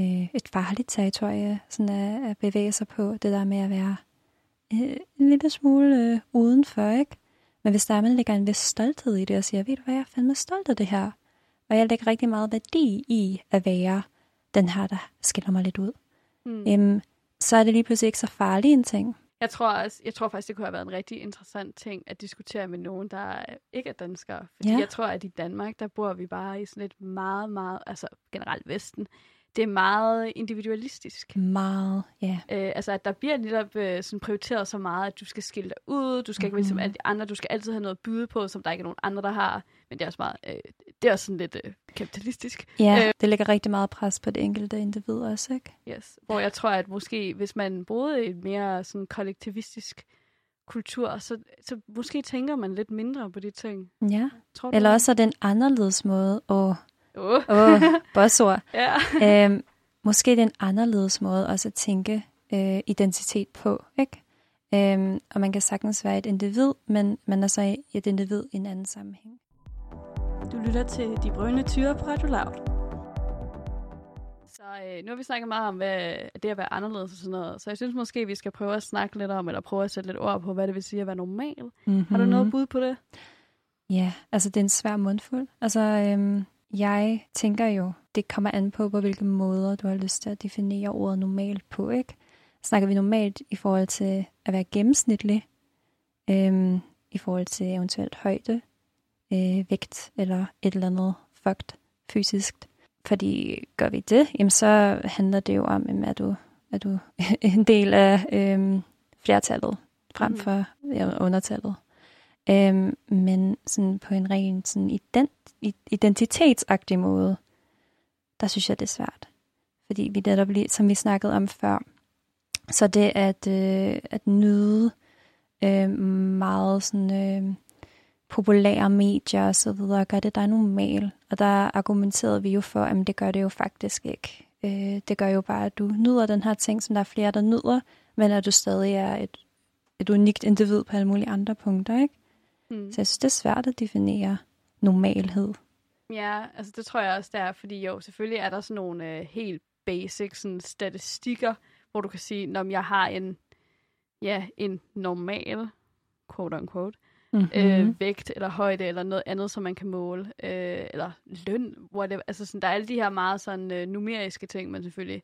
Speaker 3: øh, et farligt territorie sådan at, at bevæge sig på. Det der med at være øh, en lille smule øh, udenfor, ikke? Men hvis der er, man lægger en vis stolthed i det, og siger, ved du hvad, jeg er fandme stolt af det her. Og jeg lægger rigtig meget værdi i at være den her, der skiller mig lidt ud. Mm. Øhm, så er det lige pludselig ikke så farlig en ting.
Speaker 2: Jeg tror, også, jeg tror faktisk, det kunne have været en rigtig interessant ting at diskutere med nogen, der ikke er danskere. Fordi ja. jeg tror, at i Danmark, der bor vi bare i sådan et meget, meget, altså generelt Vesten, det er meget individualistisk.
Speaker 3: Meget, ja.
Speaker 2: Øh, altså, at der bliver netop øh, sådan prioriteret så meget, at du skal skille dig ud, du skal ikke være ligesom
Speaker 3: Mhm.
Speaker 2: alle de andre, du skal altid have noget at byde på, som der ikke er nogen andre, der har. Men det er også meget, øh, det er også sådan lidt øh, kapitalistisk.
Speaker 3: Ja,
Speaker 2: Øh.
Speaker 3: det lægger rigtig meget pres på det enkelte individ også, ikke?
Speaker 2: Yes. Hvor jeg tror, at måske, hvis man boede i et mere sådan kollektivistisk kultur, så, så måske tænker man lidt mindre på de ting.
Speaker 3: Ja.
Speaker 2: Tror du
Speaker 3: Eller også er det en anderledes måde. Åh,
Speaker 2: Åh.
Speaker 3: åh, bossord.
Speaker 2: Ja.
Speaker 3: øhm, måske det er en anderledes måde også at tænke øh, identitet på, ikke? Øhm, og man kan sagtens være et individ, men man er så et individ i en anden sammenhæng.
Speaker 2: Du lytter til De Brønde Tyre på Radio Loud. Så øh, nu har vi snakket meget om, hvad det er at være anderledes og sådan noget. Så jeg synes måske, vi skal prøve at snakke lidt om, eller prøve at sætte lidt ord på, hvad det vil sige at være normal.
Speaker 3: Mm-hmm.
Speaker 2: Har du noget bud på det?
Speaker 3: Ja, altså det er en svær mundfuld. Altså, øhm, jeg tænker jo, det kommer an på, på hvilke måder du har lyst til at definere ordet normalt på, ikke? Snakker vi normalt i forhold til at være gennemsnitlig, øhm, i forhold til eventuelt højde, øh, vægt eller et eller andet fucked fysisk. Fordi gør vi det, jamen så handler det jo om, jamen, er, du, er du en del af øhm, flertallet frem
Speaker 2: Mhm.
Speaker 3: for ja, undertallet. Øhm, men sådan på en ren sådan ident- identitetsagtig måde, der synes jeg, det er svært. Fordi vi netop lige, som vi snakkede om før, så det at, øh, at nyde øh, meget sådan, øh, populære medier og så videre, gør det dig normal. Og der argumenterede vi jo for, at det gør det jo faktisk ikke. Øh, det gør jo bare, at du nyder den her ting, som der er flere, der nyder, men at du stadig er et, et unikt individ på alle mulige andre punkter, ikke?
Speaker 2: Hmm.
Speaker 3: Så jeg synes, det er svært at definere normalhed.
Speaker 2: Ja, altså det tror jeg også, det er, fordi jo, selvfølgelig er der sådan nogle øh, helt basic sådan, statistikker, hvor du kan sige, om jeg har en, ja, en normal, quote unquote,
Speaker 3: Mm-hmm.
Speaker 2: øh, vægt eller højde eller noget andet, som man kan måle, øh, eller løn, whatever. Altså sådan, der er alle de her meget sådan øh, numeriske ting, man selvfølgelig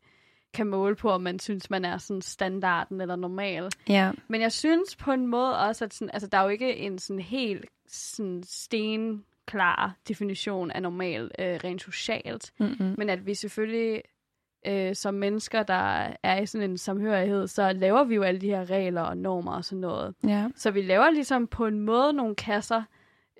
Speaker 2: kan måle på, om man synes, man er sådan standarden eller normal.
Speaker 3: ja.
Speaker 2: Men jeg synes på en måde også, at sådan, altså, der er jo ikke en sådan helt sådan stenklar definition af normal øh, rent socialt,
Speaker 3: Mm-hmm.
Speaker 2: men at vi selvfølgelig øh, som mennesker, der er i sådan en samhørighed, så laver vi jo alle de her regler og normer og sådan noget.
Speaker 3: Ja.
Speaker 2: Så vi laver ligesom på en måde nogle kasser,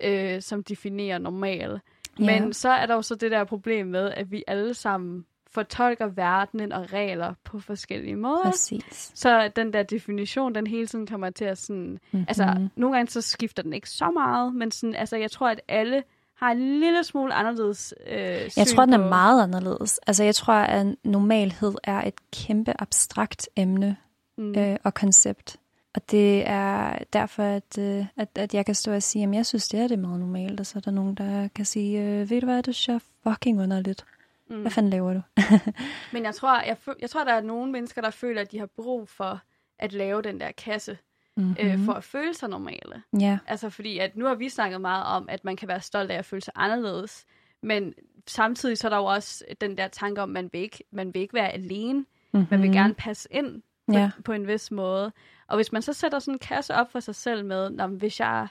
Speaker 2: øh, som definerer normal. Men
Speaker 3: Ja.
Speaker 2: så er der jo så det der problem med, at vi alle sammen fortolker verdenen og regler på forskellige måder.
Speaker 3: Præcis.
Speaker 2: Så den der definition, den hele tiden kommer til at sådan...
Speaker 3: Mm-hmm.
Speaker 2: Altså, nogle gange så skifter den ikke så meget, men sådan, altså, jeg tror, at alle har en lille smule anderledes øh,
Speaker 3: Jeg tror, den er meget anderledes. Altså, jeg tror, at normalhed er et kæmpe abstrakt emne
Speaker 2: Mm.
Speaker 3: øh, og koncept. Og det er derfor, at, øh, at, at jeg kan stå og sige, at jeg synes, det er det meget normalt. Og så er der nogen, der kan sige, øh, ved du hvad, det er fucking underligt.
Speaker 2: Mm.
Speaker 3: Hvad fanden laver du?
Speaker 2: Men jeg tror, jeg, jeg tror, der er nogle mennesker, der føler, at de har brug for at lave den der kasse,
Speaker 3: mm-hmm.
Speaker 2: øh, for at føle sig normale.
Speaker 3: Ja,
Speaker 2: Altså fordi, at nu har vi snakket meget om, at man kan være stolt af at føle sig anderledes, men samtidig så er der jo også den der tanke om, at man vil ikke, man vil ikke være alene.
Speaker 3: mm-hmm.
Speaker 2: Man vil gerne passe ind på,
Speaker 3: Ja.
Speaker 2: på en vis måde. Og hvis man så sætter sådan en kasse op for sig selv med, "Nå, men hvis jeg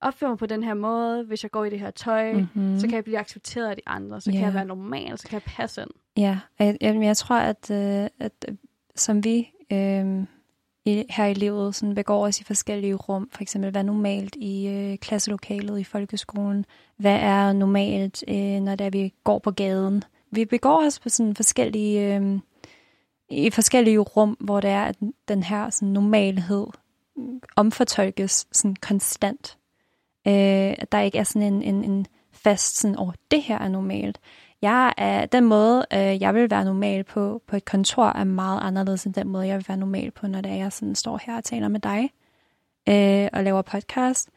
Speaker 2: opfører mig på den her måde, hvis jeg går i det her tøj, mm.
Speaker 3: Mm-hmm.
Speaker 2: så kan jeg blive accepteret af de andre, så kan
Speaker 3: Ja.
Speaker 2: jeg være normal, så kan jeg passe ind.
Speaker 3: Ja, og jeg, jeg, jeg tror, at, øh, at øh, som vi øh, i, her i livet sådan begår os i forskellige rum, for eksempel hvad er normalt i øh, klasselokalet i folkeskolen, hvad er normalt, øh, når det er, vi går på gaden. Vi begår os på sådan forskellige, øh, i forskellige rum, hvor det er, at den her sådan, normalhed omfortolkes sådan konstant. Øh, at der ikke er sådan en, en, en fast sådan, åh, det her er normalt. Jeg er, den måde, øh, jeg vil være normal på på et kontor, er meget anderledes end den måde, jeg vil være normal på, når det er, jeg sådan står her og taler med dig øh, og laver podcast.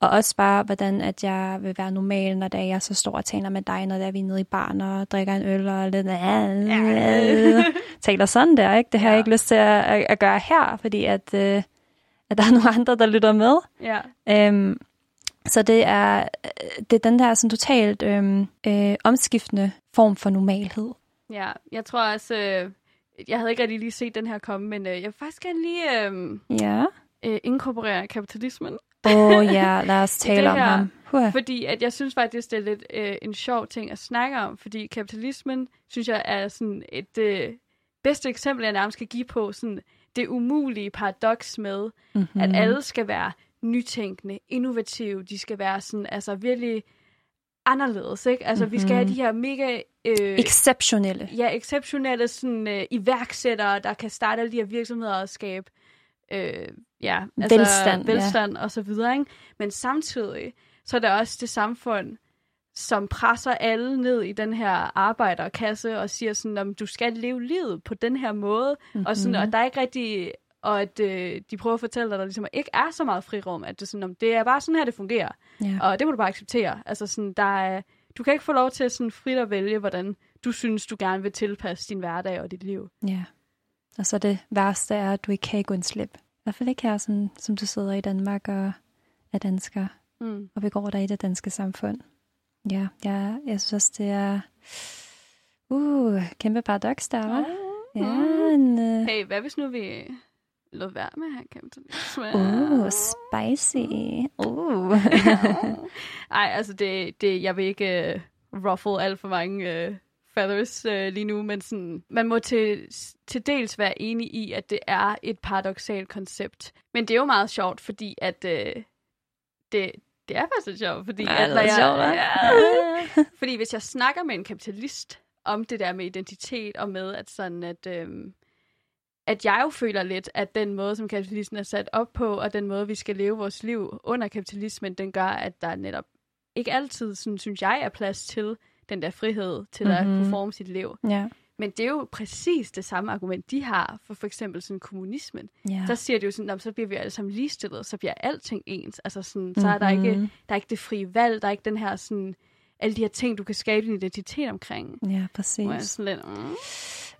Speaker 3: Og også bare, hvordan at jeg vil være normal, når det er, jeg så står og taler med dig, når det er, vi er nede i barn og drikker en øl og lidt, taler sådan der, ikke? Det har jeg
Speaker 2: Ja.
Speaker 3: ikke lyst til at, at, at gøre her, fordi at, øh, at der er nogle andre, der lytter med.
Speaker 2: Ja.
Speaker 3: Øhm, så det er, det er den der sådan totalt øhm, øh, omskiftende form for normalhed.
Speaker 2: ja, jeg tror også, øh, jeg havde ikke rigtig lige set den her komme, men øh, jeg vil faktisk gerne lige øh,
Speaker 3: Ja.
Speaker 2: øh, inkorporere kapitalismen.
Speaker 3: Åh oh, ja, lad os tale om
Speaker 2: her,
Speaker 3: ham. Huh.
Speaker 2: Fordi at jeg synes faktisk, det er lidt øh, en sjov ting at snakke om, fordi kapitalismen, synes jeg, er sådan et øh, bedste eksempel, jeg nærmest skal give på sådan det umulige paradoks med, mm-hmm. at alle skal være nytænkende, innovative, de skal være sådan, altså virkelig anderledes, ikke? Altså, mm-hmm. vi skal have de her mega...
Speaker 3: Øh, exceptionelle.
Speaker 2: Ja, exceptionelle sådan, øh, iværksættere, der kan starte alle de her virksomheder og skabe øh, ja, altså,
Speaker 3: velstand,
Speaker 2: velstand ja. og så videre, ikke? Men samtidig, så er der også det samfund, som presser alle ned i den her arbejderkasse og siger sådan, om du skal leve livet på den her måde, mm-hmm. og, sådan, og der er ikke rigtig og at øh, de prøver at fortælle dig, at der ligesom ikke er så meget frirum, at det, sådan, om, det er bare sådan her, det fungerer. Ja. Og det må du bare acceptere. Altså sådan, der er, du kan ikke få lov til sådan frit at vælge, hvordan du synes, du gerne vil tilpasse din hverdag og dit liv.
Speaker 3: Ja. Og så det værste er, at du ikke kan gå en slip. I hvert fald ikke her, som, som du sidder i Danmark og er dansker, mm. og begår dig i det danske samfund. Ja, ja jeg synes også, det er uh, kæmpe paradoks der, var. Ja, en, uh...
Speaker 2: Hey, hvad hvis nu vi lod være med have kapitalisme.
Speaker 3: Uh, spicy. Uh.
Speaker 2: Ej, altså det, det, jeg vil ikke uh, ruffle alt for mange uh, feathers uh, lige nu, men sådan, man må til, til dels være enig i, at det er et paradoxalt koncept. Men det er jo meget sjovt, fordi at uh, det, det er faktisk sjovt, fordi,
Speaker 3: ja,
Speaker 2: at,
Speaker 3: når jeg,
Speaker 2: ja, fordi hvis jeg snakker med en kapitalist om det der med identitet, og med at sådan, at øhm, at jeg jo føler lidt, at den måde, som kapitalismen er sat op på, og den måde, vi skal leve vores liv under kapitalismen, den gør, at der netop ikke altid, sådan, synes jeg, er plads til den der frihed til mm-hmm. at
Speaker 3: Mhm.
Speaker 2: kunne forme sit liv.
Speaker 3: Ja.
Speaker 2: Men det er jo præcis det samme argument, de har for for eksempel sådan kommunismen.
Speaker 3: Ja.
Speaker 2: Der siger de jo sådan, "Nå, men så bliver vi alle sammen ligestillet, så bliver alting ens. Altså sådan, så er der ikke,
Speaker 3: Mhm.
Speaker 2: der er ikke det frie valg, der er ikke den her sådan, alle de her ting, du kan skabe din identitet omkring.
Speaker 3: Ja,
Speaker 2: Hvor jeg
Speaker 3: præcis.
Speaker 2: sådan lidt, mm.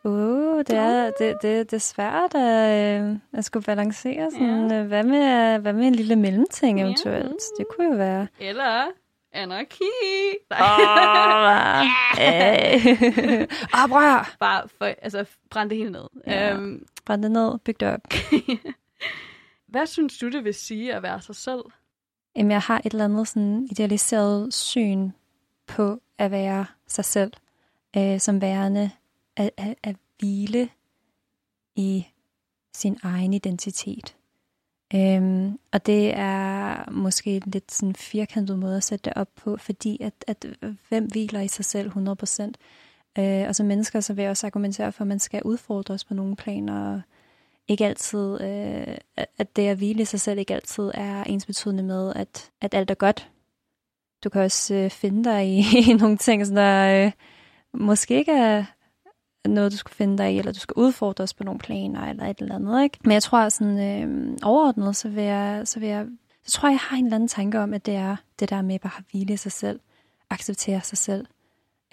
Speaker 3: Uh, det er, det, det, det er svært at, øh, at skulle balancere sådan. Ja. Hvad, med, hvad med en lille mellemting
Speaker 2: Ja.
Speaker 3: eventuelt? Det kunne jo være...
Speaker 2: Eller anarki. Nej.
Speaker 3: Åh, hey. Oprør!
Speaker 2: Bare for, altså, brænde det hele ned.
Speaker 3: Ja.
Speaker 2: Øhm,
Speaker 3: Brænd det ned, byg det op.
Speaker 2: hvad synes du, det vil sige at være sig selv?
Speaker 3: Jamen, jeg har et eller andet sådan idealiseret syn på at være sig selv, øh, som værende at, at, at hvile i sin egen identitet. Øhm, og det er måske en lidt sådan firkantet måde at sætte det op på, fordi at, at hvem hviler i sig selv 100%? Øh, og som mennesker, så vil jeg også argumentere for, at man skal udfordres på nogle planer, og ikke altid, øh, at- det at hvile i sig selv ikke altid er ensbetydende med, at, at alt er godt. Du kan også øh, finde dig i, i nogle ting, som der øh, måske ikke er noget, du skal finde dig i, eller du skal udfordres på nogle planer, eller et eller andet, ikke? Men jeg tror sådan øh, overordnet, så vil jeg, så vil jeg, så tror jeg, jeg har en eller anden tanke om, at det er det der med bare at hvile i sig selv, acceptere sig selv.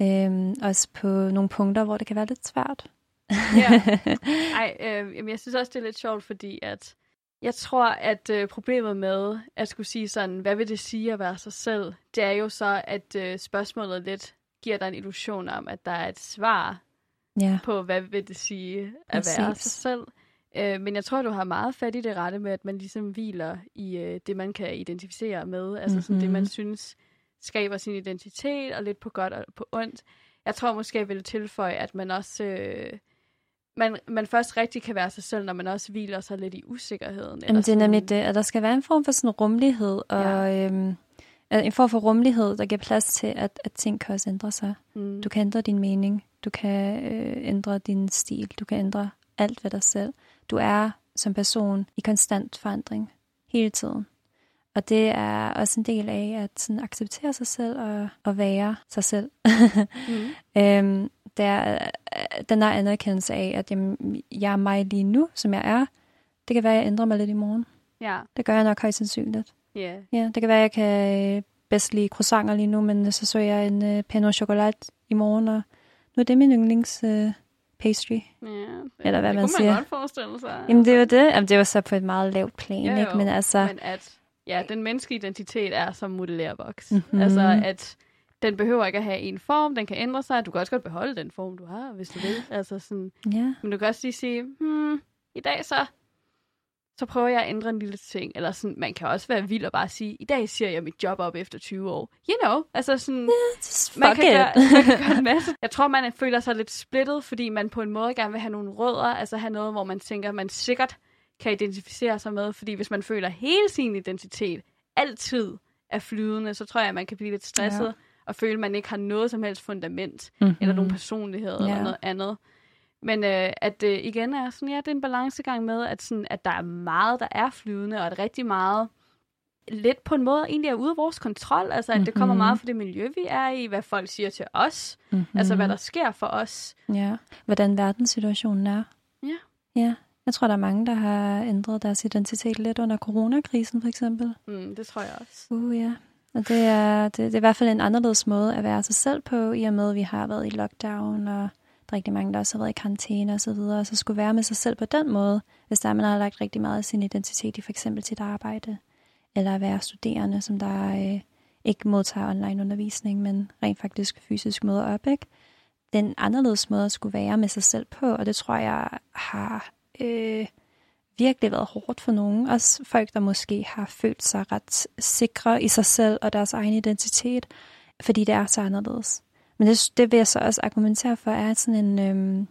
Speaker 3: Øhm, også på nogle punkter, hvor det kan være lidt svært.
Speaker 2: Ja. Ej, øh, jeg synes også, det er lidt sjovt, fordi at jeg tror, at øh, problemet med at skulle sige sådan, hvad vil det sige at være sig selv, det er jo så, at øh, spørgsmålet lidt giver dig en illusion om, at der er et svar
Speaker 3: ja.
Speaker 2: på, hvad vil det sige at være
Speaker 3: Præcis.
Speaker 2: sig selv. Øh, men jeg tror, du har meget fat i det rette med, at man ligesom hviler i øh, det, man kan identificere med. Altså sådan det,
Speaker 3: Mhm.
Speaker 2: man synes skaber sin identitet, og lidt på godt og på ondt. Jeg tror måske, jeg vil tilføje, at man også... Øh, man, man først rigtig kan være sig selv, når man også hviler sig lidt i usikkerheden. eller
Speaker 3: Jamen, det er nemlig det, at der skal være en form for sådan rummelighed, og
Speaker 2: Ja.
Speaker 3: øhm, en form for rummelighed, der giver plads til, at, at ting kan også ændre sig.
Speaker 2: Mm.
Speaker 3: Du kan ændre din mening, du kan øh, ændre din stil, du kan ændre alt ved dig selv. Du er som person i konstant forandring hele tiden. Og det er også en del af at sådan, acceptere sig selv og, og være sig selv.
Speaker 2: Mm.
Speaker 3: øhm, der er øh, den der anerkendelse af, at jamen, jeg er mig lige nu, som jeg er. Det kan være, at jeg ændrer mig lidt i morgen.
Speaker 2: Ja,
Speaker 3: Det gør jeg nok højst sandsynligt.
Speaker 2: Ja.
Speaker 3: Ja, det kan være, at jeg kan øh, bedst lide croissanter lige nu, men så så jeg en øh, piano chokolade i morgen, og nu er det min yndlings øh, pastry.
Speaker 2: ja.
Speaker 3: Eller hvad
Speaker 2: det
Speaker 3: man
Speaker 2: kunne
Speaker 3: siger.
Speaker 2: man godt forestille sig.
Speaker 3: Jamen det var det. Jamen, det var så på et meget lavt plan,
Speaker 2: Jo,
Speaker 3: ikke?
Speaker 2: jo.
Speaker 3: Men altså,
Speaker 2: Men at ja, den menneskelige identitet er som modellervoks.
Speaker 3: Mhm.
Speaker 2: Mm-hmm. Altså at den behøver ikke at have en form, den kan ændre sig. Du kan også godt beholde den form, du har, hvis du vil. Altså sådan,
Speaker 3: ja.
Speaker 2: men du kan også lige sige, hmm, i dag så så prøver jeg at ændre en lille ting. Eller sådan, man kan også være vild og bare sige, i dag siger jeg mit job op efter 20 år. You know, altså sådan...
Speaker 3: Just
Speaker 2: man kan,
Speaker 3: it.
Speaker 2: gøre, man kan gøre en masse. Jeg tror, man føler sig lidt splittet, fordi man på en måde gerne vil have nogle rødder, altså have noget, hvor man tænker, man sikkert kan identificere sig med. Fordi hvis man føler hele sin identitet altid er flydende, så tror jeg, at man kan blive lidt stresset
Speaker 3: Ja.
Speaker 2: og føle, at man ikke har noget som helst fundament
Speaker 3: Mhm.
Speaker 2: eller nogen personlighed
Speaker 3: Ja.
Speaker 2: eller noget andet. Men øh, at øh, igen er sådan, ja, det er en balancegang med, at, sådan, at der er meget, der er flydende, og at rigtig meget lidt på en måde egentlig er ude af vores kontrol. Altså, at det kommer
Speaker 3: Mhm.
Speaker 2: meget fra det miljø, vi er i, hvad folk siger til os,
Speaker 3: Mhm.
Speaker 2: altså hvad der sker for os.
Speaker 3: Ja, hvordan verdenssituationen er.
Speaker 2: Ja.
Speaker 3: Ja, jeg tror, der er mange, der har ændret deres identitet lidt under coronakrisen, for eksempel.
Speaker 2: Mm, det tror jeg også.
Speaker 3: Uh, ja. Og det er, det, det er i hvert fald en anderledes måde at være sig selv på, i og med, at vi har været i lockdown, og der er rigtig mange, der også har været i karantæne og så videre. og Så skulle være med sig selv på den måde, hvis der er, man har lagt rigtig meget af sin identitet i for eksempel sit arbejde, eller at være studerende, som der øh, ikke modtager online undervisning, men rent faktisk fysisk møder op, ikke? Den anderledes måde at skulle være med sig selv på, og det tror jeg har øh, virkelig været hårdt for nogen. Også folk, der måske har følt sig ret sikre i sig selv og deres egen identitet, fordi det er så anderledes. Men det, det vil jeg så også argumentere for, er sådan en, øhm,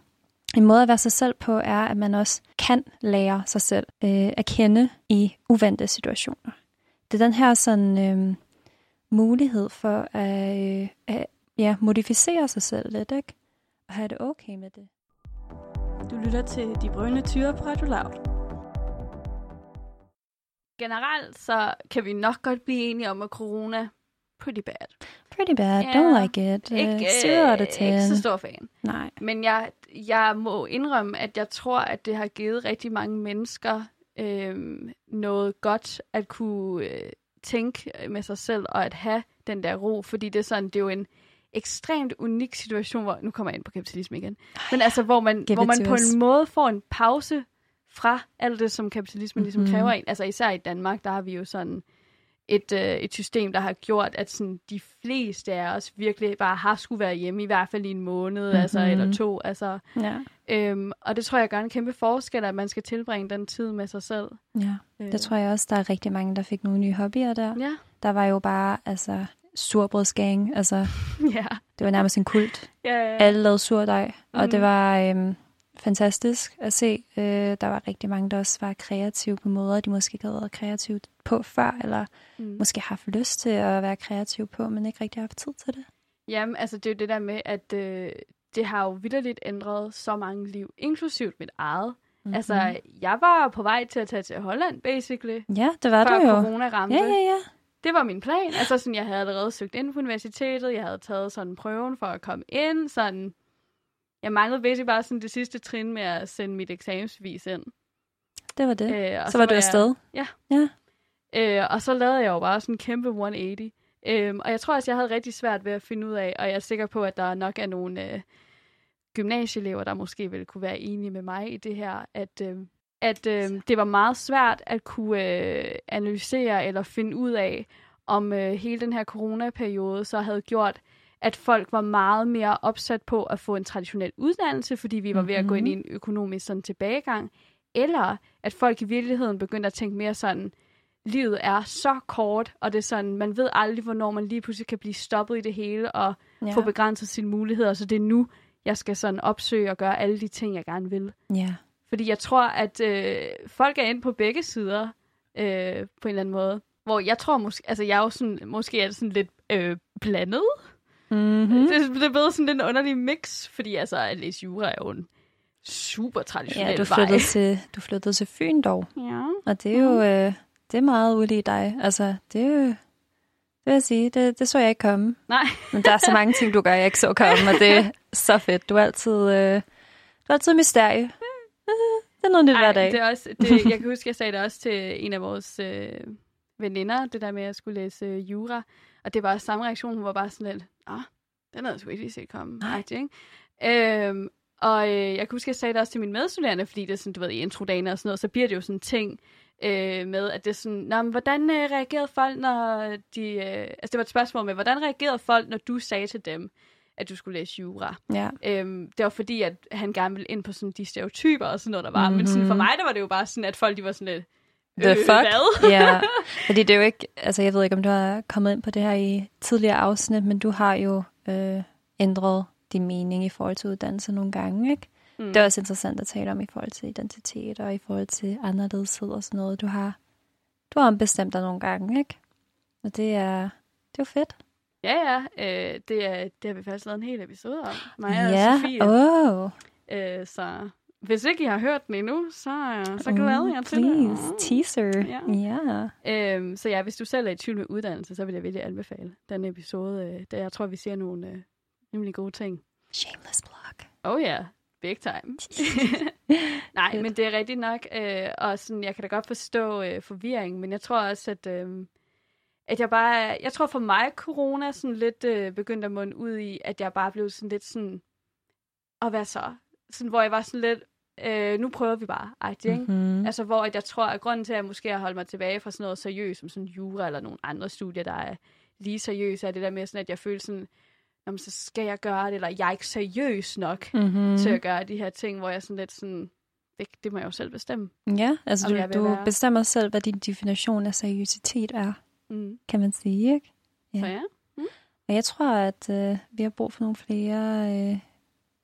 Speaker 3: en måde at være sig selv på, er, at man også kan lære sig selv øh, at kende i uventede situationer. Det er den her sådan øhm, mulighed for at, øh, at ja, modificere sig selv lidt, ikke? Og have det okay med det.
Speaker 2: Du lytter til De Brønde Tyre på Radio Loud. Generelt så kan vi nok godt blive enige om, at corona pretty bad.
Speaker 3: Pretty bad,
Speaker 2: Ja.
Speaker 3: don't like it.
Speaker 2: Ikke,
Speaker 3: Uh,
Speaker 2: øh,
Speaker 3: zero out of ten.
Speaker 2: ikke så stor fan.
Speaker 3: Nej.
Speaker 2: Men jeg, jeg må indrømme, at jeg tror, at det har givet rigtig mange mennesker øh, noget godt at kunne øh, tænke med sig selv og at have den der ro, fordi det er sådan, det er jo en ekstremt unik situation, hvor, nu kommer jeg ind på kapitalisme igen, men altså, hvor man,
Speaker 3: Give
Speaker 2: hvor man på
Speaker 3: us.
Speaker 2: en måde får en pause fra alt det, som kapitalismen ligesom
Speaker 3: Mhm.
Speaker 2: kræver en. Altså især i Danmark, der har vi jo sådan et, øh, et system, der har gjort, at sådan, de fleste af os virkelig bare har skulle være hjemme, i hvert fald i en måned, mm-hmm. altså,
Speaker 3: Mhm.
Speaker 2: eller to. Altså,
Speaker 3: Ja.
Speaker 2: øhm, og det tror jeg gør en kæmpe forskel, at man skal tilbringe den tid med sig selv.
Speaker 3: ja.
Speaker 2: Øh,
Speaker 3: Det tror jeg også, der er rigtig mange, der fik nogle nye hobbyer der.
Speaker 2: Ja,
Speaker 3: Der var jo bare, altså, surbrødsgang. Altså,
Speaker 2: ja.
Speaker 3: det var nærmest en kult.
Speaker 2: ja, ja.
Speaker 3: Alle lavede surdej, og
Speaker 2: Mhm.
Speaker 3: det var øhm, fantastisk at se. Øh, der var rigtig mange, der også var kreative på måder, de måske ikke havde været kreative på før, eller
Speaker 2: Mm.
Speaker 3: måske haft lyst til at være kreativ på, men ikke rigtig haft tid til det.
Speaker 2: Jamen, altså det er jo det der med, at øh, det har jo vidderligt ændret så mange liv, inklusivt mit eget. Mm-hmm. Altså, jeg var på vej til at tage til Holland, basically,
Speaker 3: Ja, det var
Speaker 2: før
Speaker 3: du jo.
Speaker 2: corona ramte.
Speaker 3: Ja, ja, ja.
Speaker 2: Det var min plan. Altså, sådan, jeg havde allerede søgt ind på universitetet. Jeg havde taget sådan prøven for at komme ind. Sådan, jeg manglede basically bare sådan det sidste trin med at sende mit eksamensbevis ind.
Speaker 3: Det var det.
Speaker 2: Øh, og
Speaker 3: så var du
Speaker 2: jeg-
Speaker 3: afsted.
Speaker 2: Øh, og så lavede jeg jo bare sådan en kæmpe 180. Øhm, og jeg tror også, jeg havde rigtig svært ved at finde ud af, og jeg er sikker på, at der nok er nogle øh, gymnasieelever, der måske ville kunne være enige med mig i det her, at, øh, at øh, det var meget svært at kunne øh, analysere eller finde ud af, om øh, hele den her coronaperiode så havde gjort, at folk var meget mere opsat på at få en traditionel uddannelse, fordi vi var ved at gå ind i en økonomisk sådan tilbagegang, eller at folk i virkeligheden begyndte at tænke mere sådan, livet er så kort, og det er sådan, man ved aldrig, hvornår man lige pludselig kan blive stoppet i det hele, og ja. få begrænset sine muligheder, så det er nu, jeg skal sådan opsøge og gøre alle de ting, jeg gerne vil.
Speaker 3: ja.
Speaker 2: Fordi jeg tror, at øh, folk er inde på begge sider, øh, på en eller anden måde. Hvor jeg tror måske, altså jeg er jo sådan, måske er det sådan lidt øh, blandet.
Speaker 3: Mm-hmm.
Speaker 2: Det, det er blevet sådan en underlig mix, fordi altså at læse jura er jo en super traditionel
Speaker 3: Ja, du
Speaker 2: vej.
Speaker 3: flyttede, til, du flyttede til Fyn dog.
Speaker 2: Ja.
Speaker 3: Og det er jo øh, det er meget ulige dig. Altså, det. Det vil jeg sige, det, det så jeg ikke komme.
Speaker 2: Nej.
Speaker 3: Men der er så mange ting, du gør, jeg ikke så komme, og det er så fedt. Du er altid, øh, du er altid mysterie. Det er noget nyt hver dag.
Speaker 2: det er også, det, jeg kan huske, jeg sagde det også til en af vores øh, veninder, det der med, at jeg skulle læse øh, jura. Og det var også samme reaktion. Hun var bare sådan lidt, ah, den havde jeg sgu ikke lige set komme.
Speaker 3: Nej.
Speaker 2: Ikke? Øhm, og øh, jeg kan huske, jeg sagde det også til mine medstuderende, fordi det er sådan, du ved, i introdagen og sådan noget, så bliver det jo sådan ting øh, med, at det er sådan, Nå, men hvordan øh, reagerede folk, når de... Øh, altså, det var et spørgsmål med, hvordan reagerede folk, når du sagde til dem, at du skulle læse jura.
Speaker 3: Ja.
Speaker 2: Øhm, det var fordi, at han gerne ville ind på sådan de stereotyper og sådan noget, der var. Mm-hmm. Men sådan, for mig, der var det jo bare sådan, at folk de var sådan lidt,
Speaker 3: The
Speaker 2: øh,
Speaker 3: fuck?
Speaker 2: Hvad?
Speaker 3: ja, fordi det er jo ikke, altså jeg ved ikke, om du har kommet ind på det her i tidligere afsnit, men du har jo øh, ændret din mening i forhold til uddannelse nogle gange, ikke? Mm. Det er også interessant at tale om i forhold til identitet og i forhold til anderledeshed og sådan noget. Du har, du har ombestemt dig nogle gange, ikke? Og det er, det er jo fedt.
Speaker 2: Ja, ja. Øh, det, er, det har vi faktisk lavet en hel episode om. Mig
Speaker 3: ja,
Speaker 2: og Sofie.
Speaker 3: oh.
Speaker 2: Øh, så hvis ikke I har hørt den endnu, så, så glæder jeg til
Speaker 3: please.
Speaker 2: det.
Speaker 3: teaser.
Speaker 2: Ja.
Speaker 3: Ja.
Speaker 2: Øhm, så ja, hvis du selv er i tvivl med uddannelse, så vil jeg virkelig anbefale den episode. Øh, der jeg tror, vi siger nogle øh, rimelig gode ting.
Speaker 3: Shameless plug.
Speaker 2: Oh ja, yeah. Big time. Nej, men det er rigtigt nok. Øh, og sådan, jeg kan da godt forstå øh, forvirring, men jeg tror også, at, øh, at jeg bare... Jeg tror for mig, corona sådan lidt øh, begyndte at munde ud i, at jeg bare blev sådan lidt sådan... Og hvad så? Sådan, hvor jeg var sådan lidt... Øh, nu prøver vi bare, agtig, ikke?
Speaker 3: Mm-hmm.
Speaker 2: Altså, hvor at jeg tror, at grunden til, at jeg måske har holdt mig tilbage fra sådan noget seriøst, som sådan jura eller nogle andre studier, der er lige seriøse, er det der med sådan, at jeg føler sådan, Nå, så skal jeg gøre det, eller jeg er ikke seriøs nok
Speaker 3: Mm-hmm.
Speaker 2: mm. til at gøre de her ting, hvor jeg sådan lidt sådan, det, det må jeg jo selv bestemme.
Speaker 3: Ja, altså du, du
Speaker 2: være-
Speaker 3: bestemmer selv, hvad din definition af seriøsitet er,
Speaker 2: Mm.
Speaker 3: kan man sige, ikke? Ja.
Speaker 2: Så ja.
Speaker 3: Og jeg tror, at øh, vi har brug for nogle flere øh,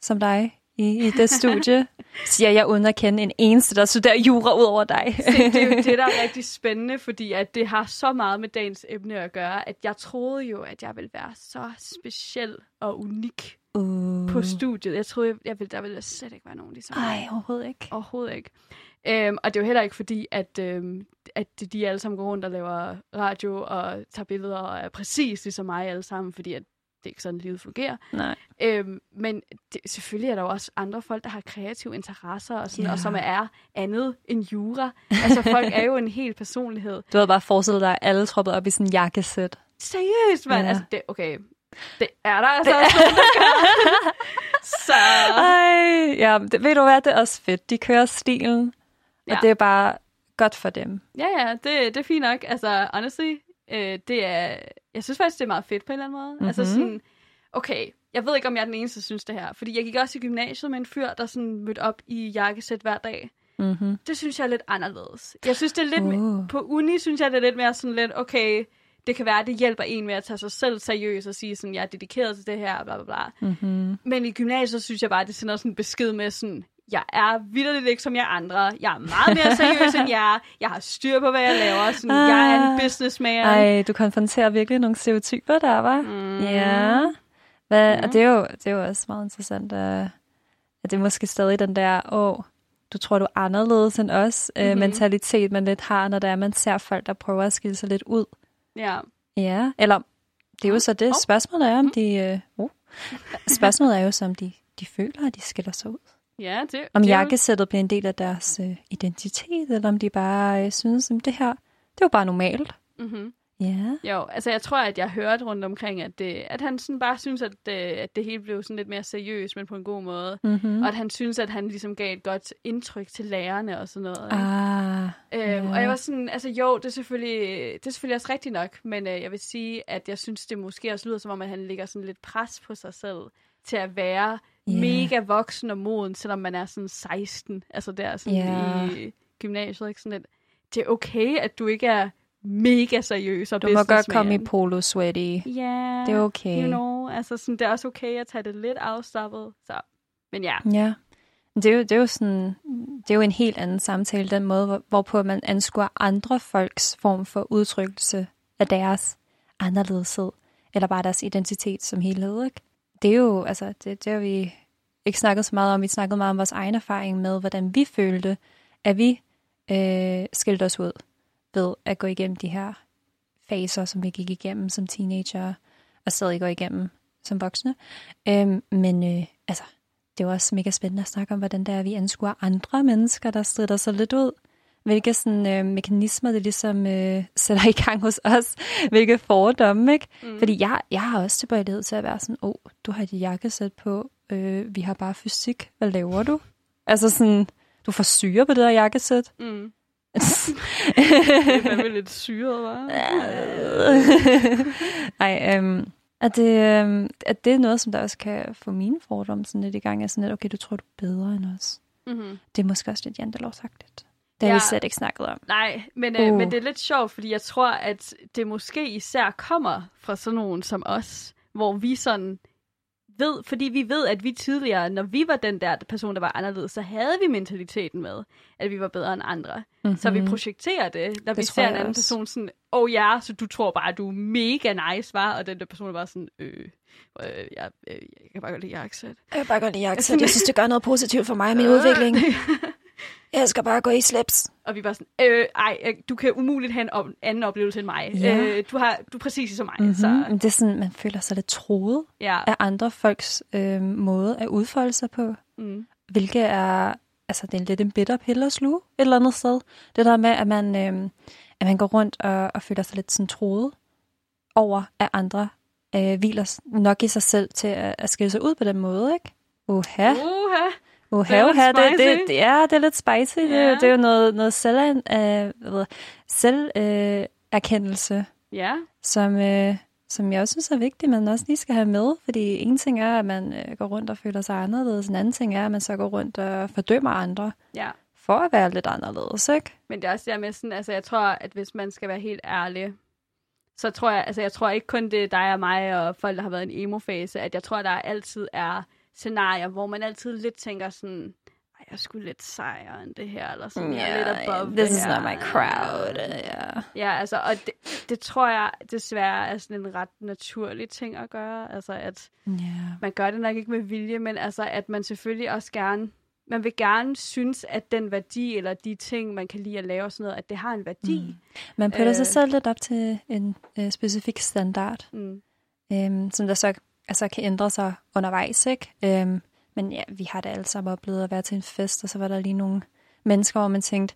Speaker 3: som dig i, det studie. Siger jeg uden at kende en eneste, der studerer jura ud over dig.
Speaker 2: Se, det er jo det, der er rigtig spændende, fordi at det har så meget med dagens emne at gøre, at jeg troede jo, at jeg ville være så speciel og unik
Speaker 3: uh.
Speaker 2: på studiet. Jeg troede, jeg, jeg ville, der ville slet ikke være nogen ligesom mig.
Speaker 3: Ej, overhovedet ikke.
Speaker 2: Overhovedet ikke. Øhm, og det er jo heller ikke fordi, at, øhm, at de alle sammen går rundt og laver radio og tager billeder og er præcis ligesom mig alle sammen, fordi at det er ikke sådan, livet fungerer.
Speaker 3: Nej.
Speaker 2: Øhm, men det, selvfølgelig er der jo også andre folk, der har kreative interesser, og, sådan,
Speaker 3: Ja.
Speaker 2: og som er andet end jura. Altså folk er jo en hel personlighed.
Speaker 3: Du havde bare forestillet dig, at alle troppede op i sådan en jakkesæt.
Speaker 2: Seriøst, mand.
Speaker 3: Ja.
Speaker 2: Altså, det, okay. Det er der altså også nogen, der gør. Så...
Speaker 3: Ej, ja, det, ved du hvad, det er også fedt. De kører stilen. Ja. og det er bare godt for dem.
Speaker 2: Ja, ja, det, det er fint nok. Altså, honestly, øh, det er... Jeg synes faktisk, det er meget fedt på en eller anden måde. Mm-hmm. Altså
Speaker 3: Mhm.
Speaker 2: sådan... Okay, jeg ved ikke, om jeg er den eneste, der synes det her. Fordi jeg gik også i gymnasiet med en fyr, der sådan mødte op i jakkesæt hver dag.
Speaker 3: Mm-hmm.
Speaker 2: Det synes jeg er lidt anderledes. Jeg synes, det er lidt...
Speaker 3: Uh.
Speaker 2: På uni synes jeg, det er lidt mere sådan lidt, okay, det kan være, at det hjælper en med at tage sig selv seriøst og sige sådan, jeg er dedikeret til det her, bla bla bla.
Speaker 3: Mm-hmm.
Speaker 2: Men i gymnasiet synes jeg bare, det sender sådan en besked med sådan, jeg er vildt ikke som jer andre. Jeg er meget mere seriøs end jer. Jeg har styr på, hvad jeg laver. Sådan,
Speaker 3: Ah.
Speaker 2: Jeg er en businessman.
Speaker 3: Ej, du konfronterer virkelig nogle stereotyper der, var.
Speaker 2: Mm.
Speaker 3: Ja. Hvad,
Speaker 2: Ja.
Speaker 3: Og det er, jo, det er jo også meget interessant, at, at det er måske stadig den der, åh, du tror, du er anderledes end os, mm-hmm.
Speaker 2: Mhm.
Speaker 3: mentalitet, man lidt har, når der er, man ser folk, der prøver at skille sig lidt ud.
Speaker 2: Ja.
Speaker 3: Ja, eller det er jo så det. Spørgsmålet er, om de... Øh, oh. Spørgsmålet er jo så, om de, de føler, at de skiller sig ud.
Speaker 2: Ja, det,
Speaker 3: Om
Speaker 2: det
Speaker 3: jakkesættet bliver en del af deres øh, identitet, eller om de bare øh, synes, at det her, det jo bare normalt.
Speaker 2: Mhm.
Speaker 3: Ja.
Speaker 2: Jo, altså jeg tror, at jeg hørte rundt omkring, at, det, at han sådan bare synes, at, øh, at det hele blev sådan lidt mere seriøst, men på en god måde.
Speaker 3: Mm-hmm.
Speaker 2: Og at han synes, at han ligesom gav et godt indtryk til lærerne og sådan noget. ikke?
Speaker 3: Ah,
Speaker 2: Øhm,
Speaker 3: ja.
Speaker 2: Og jeg var sådan, altså jo, det er selvfølgelig, det er selvfølgelig også rigtigt nok, men øh, jeg vil sige, at jeg synes, det måske også lyder som om, at han lægger sådan lidt pres på sig selv til at være. Yeah. mega voksen og moden, selvom man er sådan 16, altså der sådan
Speaker 3: Ja.
Speaker 2: i gymnasiet, ikke sådan lidt, det er okay, at du ikke er mega seriøs og
Speaker 3: du må godt komme i polo sweaty.
Speaker 2: Ja,
Speaker 3: Det er okay.
Speaker 2: you know, altså sådan, det er også okay at tage det lidt afslappet, så, men ja.
Speaker 3: Ja. Det er, jo, det, er jo sådan, det er jo en helt anden samtale, den måde, hvor, hvorpå man anskuer andre folks form for udtrykkelse af deres anderledeshed, eller bare deres identitet som helhed. Ikke? Det er jo, altså, det, det har vi ikke snakket så meget om. Vi snakkede meget om vores egen erfaring med, hvordan vi følte, at vi øh, skilte os ud ved at gå igennem de her faser, som vi gik igennem som teenager, og stadig går igennem som voksne. Øhm, men øh, altså, det er jo også mega spændende at snakke om, hvordan det er, vi anskuer andre mennesker, der strider sig lidt ud. Hvilke sådan, øh, mekanismer det ligesom øh, sætter i gang hos os. Hvilke fordomme, ikke? Mm. Fordi jeg, jeg har også tilbøjelighed til at være sådan, åh, oh, du har dit jakkesæt på, øh, vi har bare fysik, hvad laver du? Altså sådan, du får syre på det der jakkesæt.
Speaker 2: Mm. Det er fandme lidt syret, hva'?
Speaker 3: Ej, øhm, At det, øh, at det er noget, som der også kan få mine fordomme sådan lidt i gang. Altså sådan lidt, okay, du tror, du er bedre end os.
Speaker 2: Mm-hmm.
Speaker 3: Det er måske også lidt jantelovsagtigt. Det har
Speaker 2: Ja.
Speaker 3: vi slet ikke snakket om.
Speaker 2: Nej, men, øh,
Speaker 3: Uh.
Speaker 2: men det er lidt sjovt, fordi jeg tror, at det måske især kommer fra sådan nogen som os, hvor vi sådan ved, fordi vi ved, at vi tidligere, når vi var den der person, der var anderledes, så havde vi mentaliteten med, at vi var bedre end andre. Mm-hmm. Så vi projekterer det, når det vi ser en anden
Speaker 3: også.
Speaker 2: person sådan, åh oh, ja, så du tror bare, at du er mega nice, var, og den der person er bare sådan, øh, øh jeg, øh, jeg kan bare godt lide jakkesæt.
Speaker 3: Jeg vil bare godt lide
Speaker 2: jagtsæt. Jeg
Speaker 3: synes, det gør noget positivt for mig Jeg skal bare gå i slips.
Speaker 2: Og vi var sådan, øh, ej, øh, du kan umuligt have en op- anden oplevelse end mig.
Speaker 3: Ja.
Speaker 2: Øh, du, har, du er præcis som mig.
Speaker 3: Mm-hmm.
Speaker 2: Så
Speaker 3: det er sådan, man føler sig lidt troet
Speaker 2: ja,
Speaker 3: af andre folks øh, måde at udfolde sig på.
Speaker 2: mm,
Speaker 3: Hvilket er, altså det er lidt en bitter pille at sluge et eller andet sted. Det der med, at man, øh, at man går rundt og, og føler sig lidt sådan troet over, at andre øh, hviler nok i sig selv til at, at skille sig ud på den måde, ikke? Uha,
Speaker 2: Uha.
Speaker 3: Uha,
Speaker 2: det er
Speaker 3: uha, det, det, det, ja, det er lidt spicy. Det, er jo-
Speaker 2: Ja.
Speaker 3: det er jo noget, noget selv, øh, selv øh, erkendelse,
Speaker 2: Ja,
Speaker 3: som, øh, som jeg også synes er vigtigt, man også lige skal have med. Fordi en ting er, at man øh, går rundt og føler sig anderledes. En anden ting er, at man så går rundt og fordømmer andre
Speaker 2: ja.
Speaker 3: for at være lidt anderledes, ikke?
Speaker 2: Men det er også det her med sådan, altså jeg tror, at hvis man skal være helt ærlig, så tror jeg, altså jeg tror ikke kun det er dig og mig og folk, der har været i en emo-fase, at jeg tror, der altid er scenarier, hvor man altid lidt tænker sådan, jeg skulle lidt sejere end det her, eller sådan, jeg er lidt above
Speaker 3: this is
Speaker 2: her.
Speaker 3: not my crowd. Ja.
Speaker 2: Ja, altså, og det, det tror jeg desværre er sådan en ret naturlig ting at gøre, altså at
Speaker 3: ja.
Speaker 2: man gør det nok ikke med vilje, men altså, at man selvfølgelig også gerne, man vil gerne synes, at den værdi, eller de ting, man kan lide at lave og sådan noget, at det har en værdi.
Speaker 3: Mm. Man putter øh. sig selv lidt op til en øh, specifik standard,
Speaker 2: Mm.
Speaker 3: øhm, som der så altså, kan ændre sig undervejs, ikke? Øhm, men ja, vi har da alle sammen oplevet at være til en fest, og så var der lige nogle mennesker, hvor man tænkte,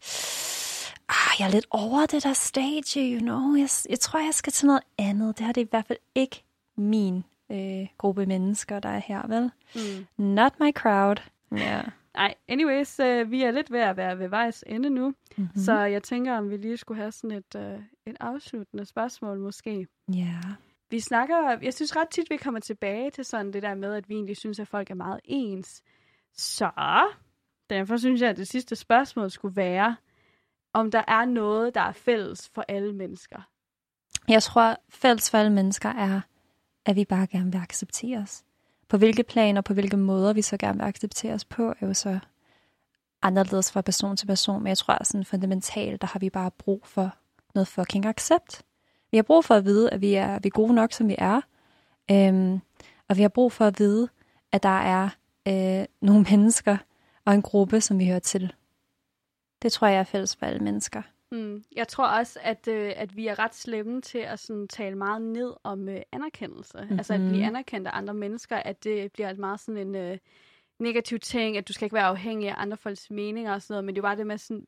Speaker 3: ah, jeg er lidt over det der stage, you know. Jeg, jeg tror, jeg skal til noget andet. Det her det er i hvert fald ikke min øh, gruppe mennesker, der er her, vel?
Speaker 2: Mm.
Speaker 3: Not my crowd. Ja.
Speaker 2: Nej, anyways, øh, vi er lidt ved at være ved vejs ende nu,
Speaker 3: Mm-hmm.
Speaker 2: mm. så jeg tænker, om vi lige skulle have sådan et, øh, et afsluttende spørgsmål måske.
Speaker 3: Ja.
Speaker 2: Vi snakker, jeg synes ret tit, vi kommer tilbage til sådan det der med, at vi egentlig synes, at folk er meget ens. Så derfor synes jeg, at det sidste spørgsmål skulle være, om der er noget, der er fælles for alle mennesker.
Speaker 3: Jeg tror, fælles for alle mennesker er, at vi bare gerne vil accepteres. På hvilke planer, på hvilke måder vi så gerne vil accepteres på, er jo så anderledes fra person til person. Men jeg tror, at sådan fundamentalt, der har vi bare brug for noget fucking accept. Vi har brug for at vide, at vi er, vi er gode nok, som vi er. Øhm, og vi har brug for at vide, at der er øh, nogle mennesker og en gruppe, som vi hører til. Det tror jeg er fælles for alle mennesker.
Speaker 2: Mm. Jeg tror også, at, øh, at vi er ret slemme til at sådan, tale meget ned om øh, anerkendelse. Mm-hmm. Altså at blive anerkendt af andre mennesker, at det bliver et meget sådan en øh, negativ ting, at du skal ikke være afhængig af andre folks meninger og sådan noget, men det er jo bare det med sådan,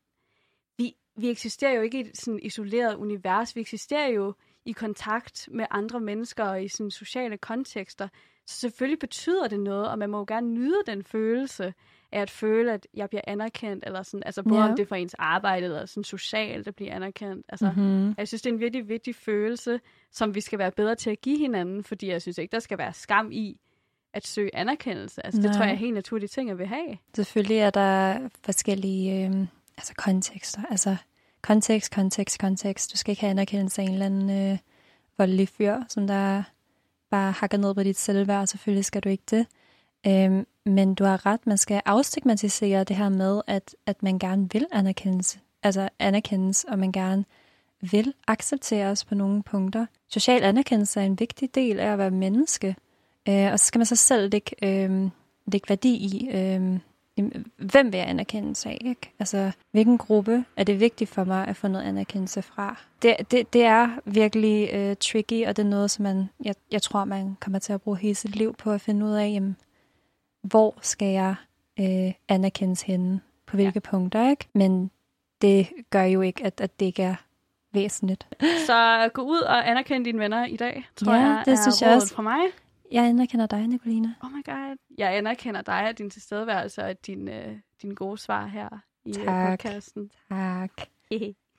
Speaker 2: vi, eksisterer jo ikke i et sådan isoleret univers, vi eksisterer jo i kontakt med andre mennesker og i sådan sociale kontekster, så selvfølgelig betyder det noget, og man må jo gerne nyde den følelse af at føle, at jeg bliver anerkendt, eller sådan, altså både
Speaker 3: Ja.
Speaker 2: om det er for ens arbejde, eller sådan socialt at blive anerkendt. Altså,
Speaker 3: Mm-hmm.
Speaker 2: jeg synes, det er en virkelig vigtig følelse, som vi skal være bedre til at give hinanden, fordi jeg synes ikke, der skal være skam i at søge anerkendelse. Altså, det
Speaker 3: Nej.
Speaker 2: tror jeg er helt naturlige ting at vil have.
Speaker 3: Selvfølgelig er der forskellige øh, altså kontekster. Altså kontekst, kontekst, kontekst. Du skal ikke have anerkendelse af en eller anden øh, voldelig fyr, som der bare hakker ned på dit selvværd. Selvfølgelig skal du ikke det. Øhm, men du har ret, man skal afstigmatisere det her med, at, at man gerne vil anerkendelse. Altså anerkendes, og man gerne vil accepteres på nogle punkter. Social anerkendelse er en vigtig del af at være menneske. Øh, og så skal man så selv lægge, øh, lægge værdi i, øh, hvem vil jeg anerkendelse af? Ikke? Altså, hvilken gruppe er det vigtigt for mig at få noget anerkendelse fra? Det, det, det er virkelig øh, tricky, og det er noget, som man, jeg, jeg tror, man kommer til at bruge hele sit liv på at finde ud af, jamen, hvor skal jeg øh, anerkendes henne? På hvilke ja. punkter, ikke? Men det gør jo ikke, at, at det ikke er væsentligt.
Speaker 2: Så gå ud og anerkend dine venner i dag, tror
Speaker 3: Ja,
Speaker 2: jeg
Speaker 3: det
Speaker 2: er
Speaker 3: synes jeg også.
Speaker 2: fra mig.
Speaker 3: Jeg anerkender dig, Nicoline.
Speaker 2: Oh my god. Jeg anerkender dig og din tilstedeværelse og din, øh, din gode svar her i øh,
Speaker 3: Tak.
Speaker 2: podcasten.
Speaker 3: Tak.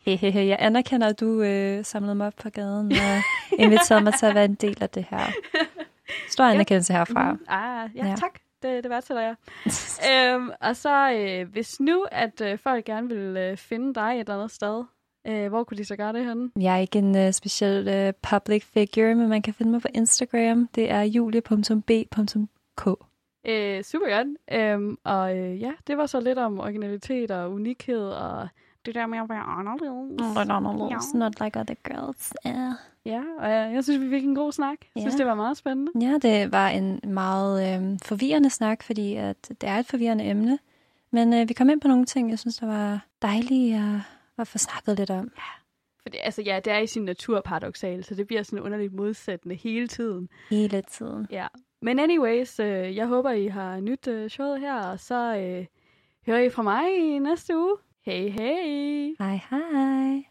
Speaker 3: Hehehe, jeg anerkender, at du øh, samlede mig op på gaden og inviterede mig til at være en del af det her. Stor anerkendelse herfra.
Speaker 2: Mm, ah, ja,
Speaker 3: Ja.
Speaker 2: ja, tak. Det, det værdsætter jeg. øhm, og så, øh, hvis nu, at øh, folk gerne vil øh, finde dig et eller andet sted, øh, hvor kunne de så gøre det henne?
Speaker 3: Jeg er ikke en uh, speciel uh, public figure, men man kan finde mig på Instagram. Det er julie.b.k.
Speaker 2: Øh, super godt. Øhm, og øh, ja, det var så lidt om originalitet og unikhed og det der med at være anderledes.
Speaker 3: Not like other girls. Yeah.
Speaker 2: Ja, og jeg, jeg synes, vi fik en god snak. Jeg synes,
Speaker 3: Ja.
Speaker 2: det var meget spændende.
Speaker 3: Ja, det var en meget øhm, forvirrende snak, fordi at det er et forvirrende emne. Men øh, vi kom ind på nogle ting, jeg synes, der var dejlige at, at få snakket lidt om.
Speaker 2: For det, altså, ja, det er i sin natur paradoxalt, så det bliver sådan underligt modsættende hele tiden.
Speaker 3: Hele tiden.
Speaker 2: Ja. Men anyways, øh, jeg håber, I har nyt øh, showet her, og så øh, hører I fra mig i næste uge. Hej hej!
Speaker 3: Hej hej.